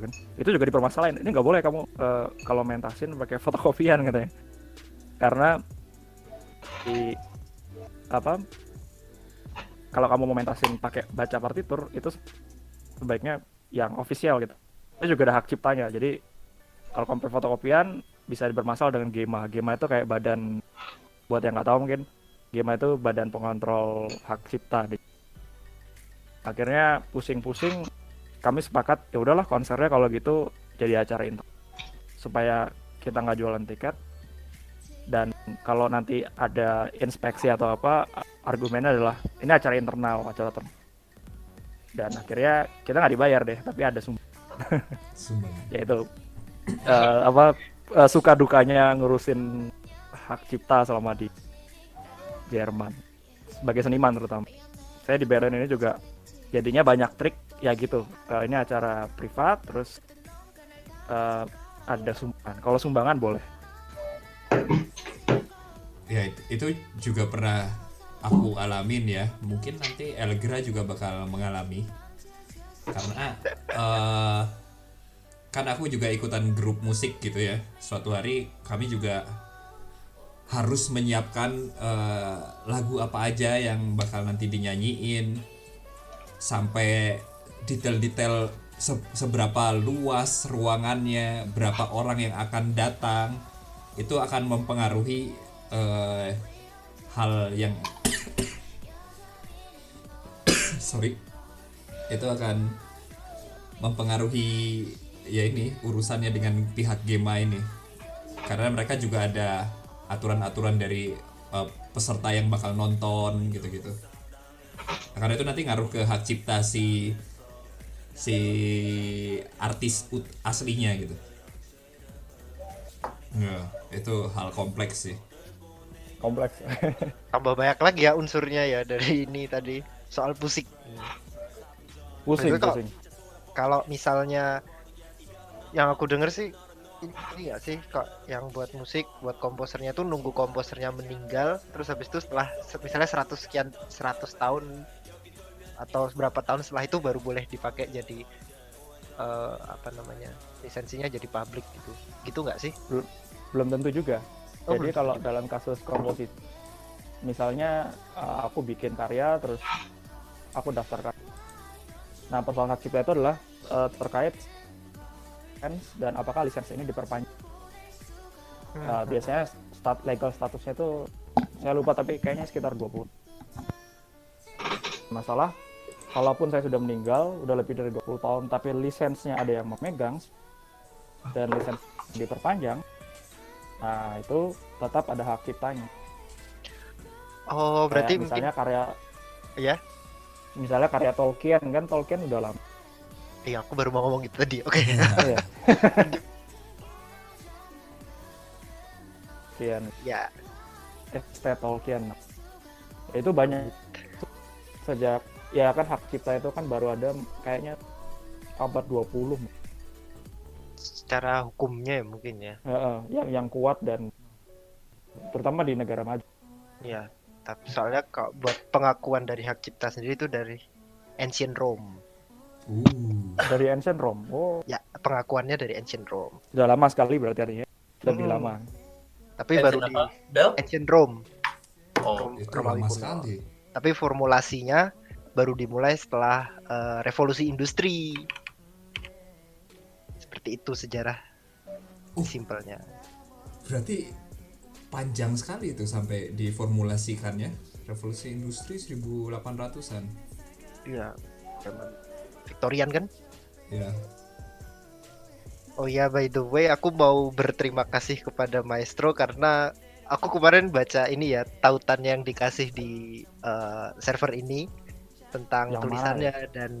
kan. Itu juga dipermasalahin. Ini nggak boleh kamu eh, kalau mentasin pakai fotokopian katanya. Karena di apa kalau kamu mau mentasin pakai baca partitur itu sebaiknya yang official gitu. Itu juga ada hak ciptanya. Jadi kalau compare fotokopian bisa bermasalah dengan Gema. Gema itu kayak badan buat yang nggak tahu mungkin Gema itu badan pengontrol hak cipta akhirnya pusing-pusing kami sepakat ya udahlah konsernya kalau gitu jadi acara inter supaya kita nggak jualan tiket. Dan kalau nanti ada inspeksi atau apa argumennya adalah ini acara internal acara ter dan akhirnya kita nggak dibayar deh tapi ada sumber yaitu eh, apa eh, suka dukanya ngurusin hak cipta selama di Jerman sebagai seniman terutama. Saya di Berlin ini juga jadinya banyak trik ya gitu. Eh, ini acara privat terus eh, ada sumbangan. Kalau sumbangan boleh. Ya it- itu juga pernah aku alamin ya. Mungkin nanti Elgra juga bakal mengalami. Karena eh, kan aku juga ikutan grup musik gitu ya. Suatu hari kami juga harus menyiapkan eh, lagu apa aja yang bakal nanti dinyanyiin. Sampai detail-detail se- seberapa luas ruangannya berapa orang yang akan datang itu akan mempengaruhi eh, hal yang sorry. Itu akan mempengaruhi ya ini urusannya dengan pihak Gema ini. Karena mereka juga ada aturan-aturan dari eh, peserta yang bakal nonton gitu-gitu. Karena itu nanti ngaruh ke hak cipta si si artis aslinya gitu. Ya itu hal kompleks sih. Kompleks. Tambah banyak lagi ya unsurnya ya dari ini tadi soal musik. pusing Maksudnya kok- pusing. Kalau misalnya yang aku denger sih ini nggak sih kok yang buat musik buat komposernya tuh nunggu komposernya meninggal terus habis itu setelah se- misalnya 100 sekian 100 tahun atau berapa tahun setelah itu baru boleh dipakai jadi eh, apa namanya lisensinya jadi publik gitu. Gitu nggak sih? Belum tentu juga. Oh, jadi belum kalau tentu. dalam kasus komposisi misalnya uh, aku bikin karya terus aku daftarkan. Nah persoalan hak cipta itu adalah uh, terkait dan apakah lisensi ini diperpanjang. Uh, biasanya stat legal statusnya itu saya lupa tapi kayaknya sekitar 20 masalah kalaupun saya sudah meninggal udah lebih dari 20 tahun tapi lisensinya ada yang memegang dan lisensi diperpanjang nah itu tetap ada hak ciptanya. Oh berarti Kayak mungkin misalnya karya ya misalnya karya Tolkien kan Tolkien udah lama. Iya aku baru mau ngomong gitu tadi oke. Iya. Tolkien. Ya. ST Tolkien. Itu banyak. Sejak ya kan hak cipta itu kan baru ada kayaknya abad 20 secara hukumnya ya mungkin ya. Heeh, yang yang kuat dan terutama di negara maju. Ya tapi soalnya kalau buat pengakuan dari hak cipta sendiri itu dari ancient Rome. Uh dari ancient Rome? Oh. Ya pengakuannya dari ancient Rome. Udah lama sekali berarti artinya. Lebih Hmm. lama. Tapi Ancient baru di apa? Bel? ancient Rome. Oh, itu Romawi lama kuno. sekali. Tapi formulasinya baru dimulai setelah eh, revolusi industri. Seperti itu sejarah Uh. simpelnya. Berarti panjang sekali itu sampai diformulasikannya. Revolusi industri 1800-an. Iya, zaman Victorian kan? Ya. Oh ya, by the way, aku mau berterima kasih kepada Maestro karena aku kemarin baca ini ya tautan yang dikasih di eh, server ini tentang Yang mana tulisannya dan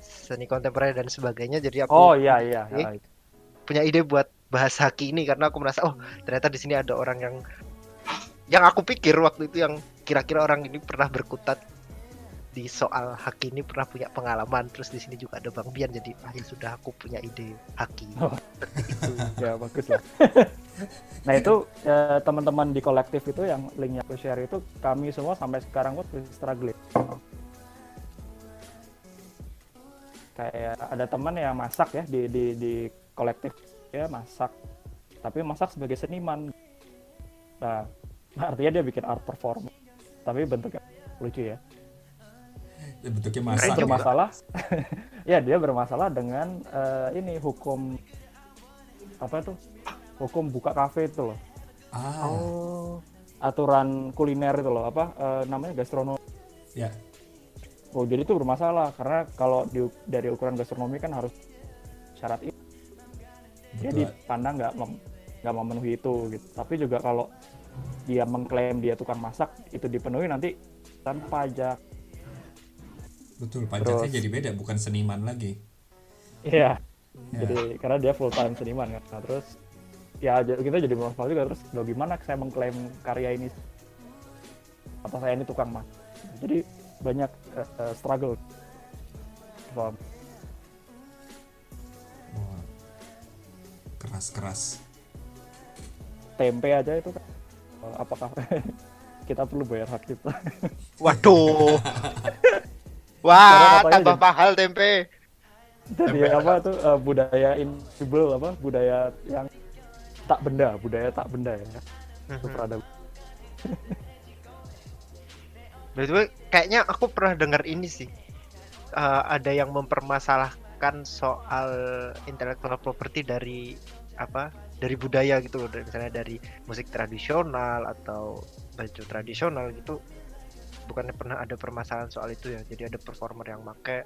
seni kontemporer dan sebagainya. Jadi aku Oh iya iya. Ah, itu. punya ide buat bahas haki ini karena aku merasa oh ternyata di sini ada orang yang yang aku pikir waktu itu yang kira-kira orang ini pernah berkutat di soal haki ini pernah punya pengalaman terus di sini juga ada Bang Bian jadi ah ya sudah aku punya ide haki Oh. Itu. ya bagus lah. nah itu eh, teman-teman di kolektif itu yang linknya aku share itu kami semua sampai sekarang masih struggling. Kayak ada teman yang masak ya di di di kolektif ya masak, tapi masak sebagai seniman. Nah, artinya dia bikin art perform, tapi bentuknya lucu ya. Bentuknya Dia masak. bermasalah, ya dia bermasalah dengan eh, ini hukum apa itu hukum buka kafe itu loh. Ah, Oh, aturan kuliner itu loh apa eh, namanya gastronomi. ya. Oh, jadi itu bermasalah karena kalau di, dari ukuran gastronomi kan harus syarat itu. Dia dipandang nggak mem- nggak memenuhi itu gitu. Tapi juga kalau dia mengklaim dia tukang masak itu dipenuhi nanti tanpa pajak. Betul, pajaknya Terus- jadi beda, bukan seniman lagi. Iya. Ya. Jadi karena dia full time seniman kan. Nah, terus ya kita jadi masalah juga terus loh gimana saya mengklaim karya ini atau saya ini tukang masak. Jadi banyak eh, struggle. Paham? Wah. Keras-keras. tempe aja itu kan eh, apakah kita perlu bayar hak cipta waduh. Wah tambah mahal tempe. Jadi apa tuh eh, budaya invisible apa? Budaya yang tak benda budaya tak benda ya. Itu peradaban Way, kayaknya aku pernah dengar ini sih. Eh, ada yang mempermasalahkan soal intellectual property dari apa? Dari budaya gitu loh, misalnya dari musik tradisional atau baju tradisional gitu. Bukannya pernah ada permasalahan soal itu ya. Jadi ada performer yang make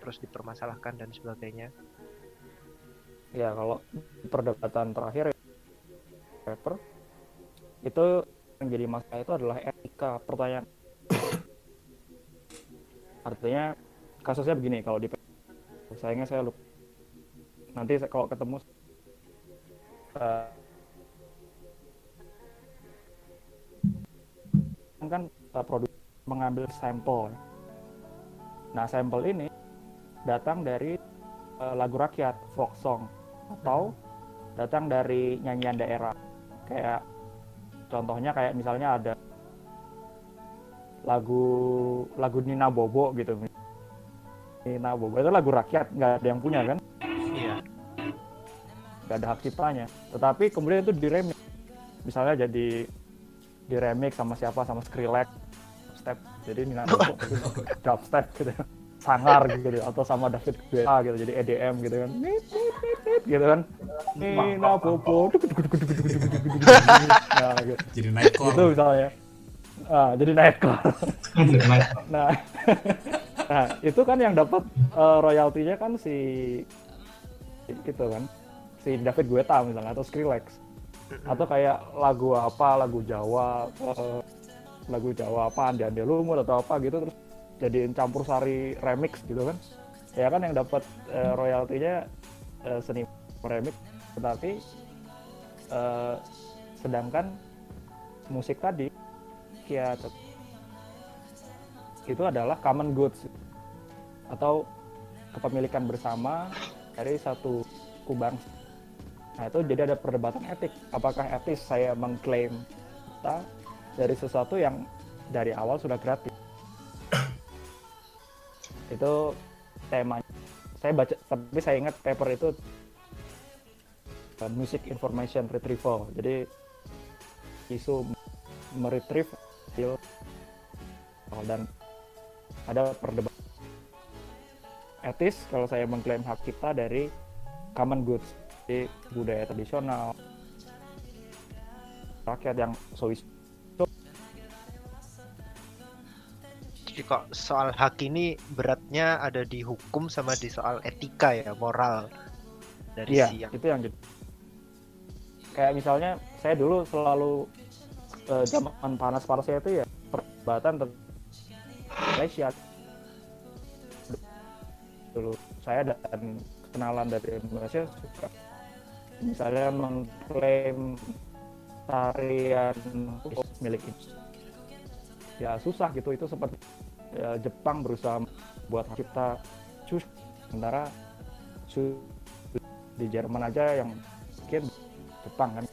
terus dipermasalahkan dan sebagainya. ya kalau perdebatan terakhir paper itu yang jadi masalah itu adalah etika pertanyaan artinya kasusnya begini kalau di sayangnya saya lupa nanti kalau ketemu eh, kan eh, produk mengambil sampel. Nah sampel ini datang dari eh, lagu rakyat folk song atau datang dari nyanyian daerah. Kayak contohnya kayak misalnya ada lagu lagu Nina Bobo gitu. Nina Bobo itu lagu rakyat nggak ada yang punya kan? Iya. Nggak ada hak ciptanya. Tetapi kemudian itu diremix misalnya jadi diremix sama siapa? Sama Skrillex. Step. Jadi Nina Bobo drop gitu. dubstep gitu. Sangar gitu. Atau sama David Guetta gitu. Jadi EDM gitu kan. Gitu kan. Nina Bobo. Nah, gitu. jadi naik gitu misalnya ah, jadi nightcore nah nah itu kan yang dapat eh, royaltinya kan si itu kan si David Guetta misalnya atau Skrillex. Atau kayak lagu apa lagu Jawa eh, lagu Jawa apa Andi Andi Lumur atau apa gitu terus jadiin campur sari remix gitu kan. Ya kan yang dapat eh, royaltinya eh, seni remix tetapi eh, sedangkan musik tadi tet- itu adalah common goods atau kepemilikan bersama dari satu suku bangsa. Nah itu jadi ada perdebatan etik. Apakah etis saya mengklaim kita dari sesuatu yang dari awal sudah gratis? itu temanya. Saya baca, tapi saya ingat paper itu uh, music information retrieval. Jadi isu meretrieve hasil oh, dan ada perdebatan etis kalau saya mengklaim hak cipta dari common goods di budaya tradisional rakyat yang sois Jadi kok soal hak ini beratnya ada di hukum sama di soal etika ya, moral dari Iya, si yang itu yang. Kayak misalnya saya dulu selalu eh, zaman panas-panasnya itu ya perdebatan tentang Malaysia. Dulu saya dan kenalan dari Malaysia suka misalnya mengklaim tarian milik. Ya susah gitu itu seperti ya, Jepang berusaha buat hak cipta sus sementara di Jerman aja yang mungkin Jepang kan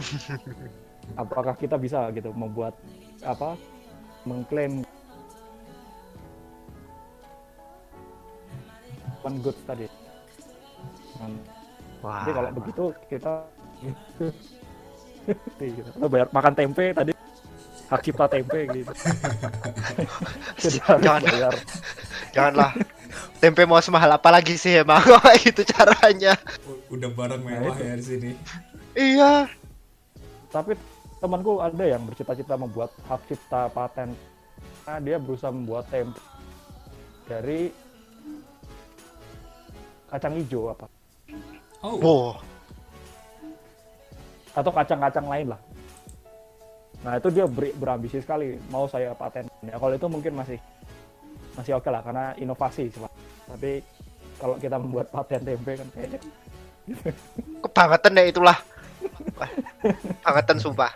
apakah kita bisa gitu membuat apa mengklaim one good tadi Hmm. Wah, jadi kalau begitu kita gitu. Kita bayar makan tempe tadi hak cipta tempe gitu jadi harus Jangan. bayar janganlah. Tempe mau semahal apa lagi sih emang gitu caranya. Udah barang mewah itu. ya di sini. Iya. tapi temanku ada yang bercita-cita membuat hak cipta paten nah, dia berusaha membuat tempe dari kacang hijau apa Oh, Wow. atau kacang-kacang lain lah nah itu dia ber- berambisi sekali mau saya paten ya kalau itu mungkin masih masih oke lah karena inovasi tapi kalau kita membuat paten tempe kan kayaknya Kebangetan ya itulah. Kebangetan sumpah.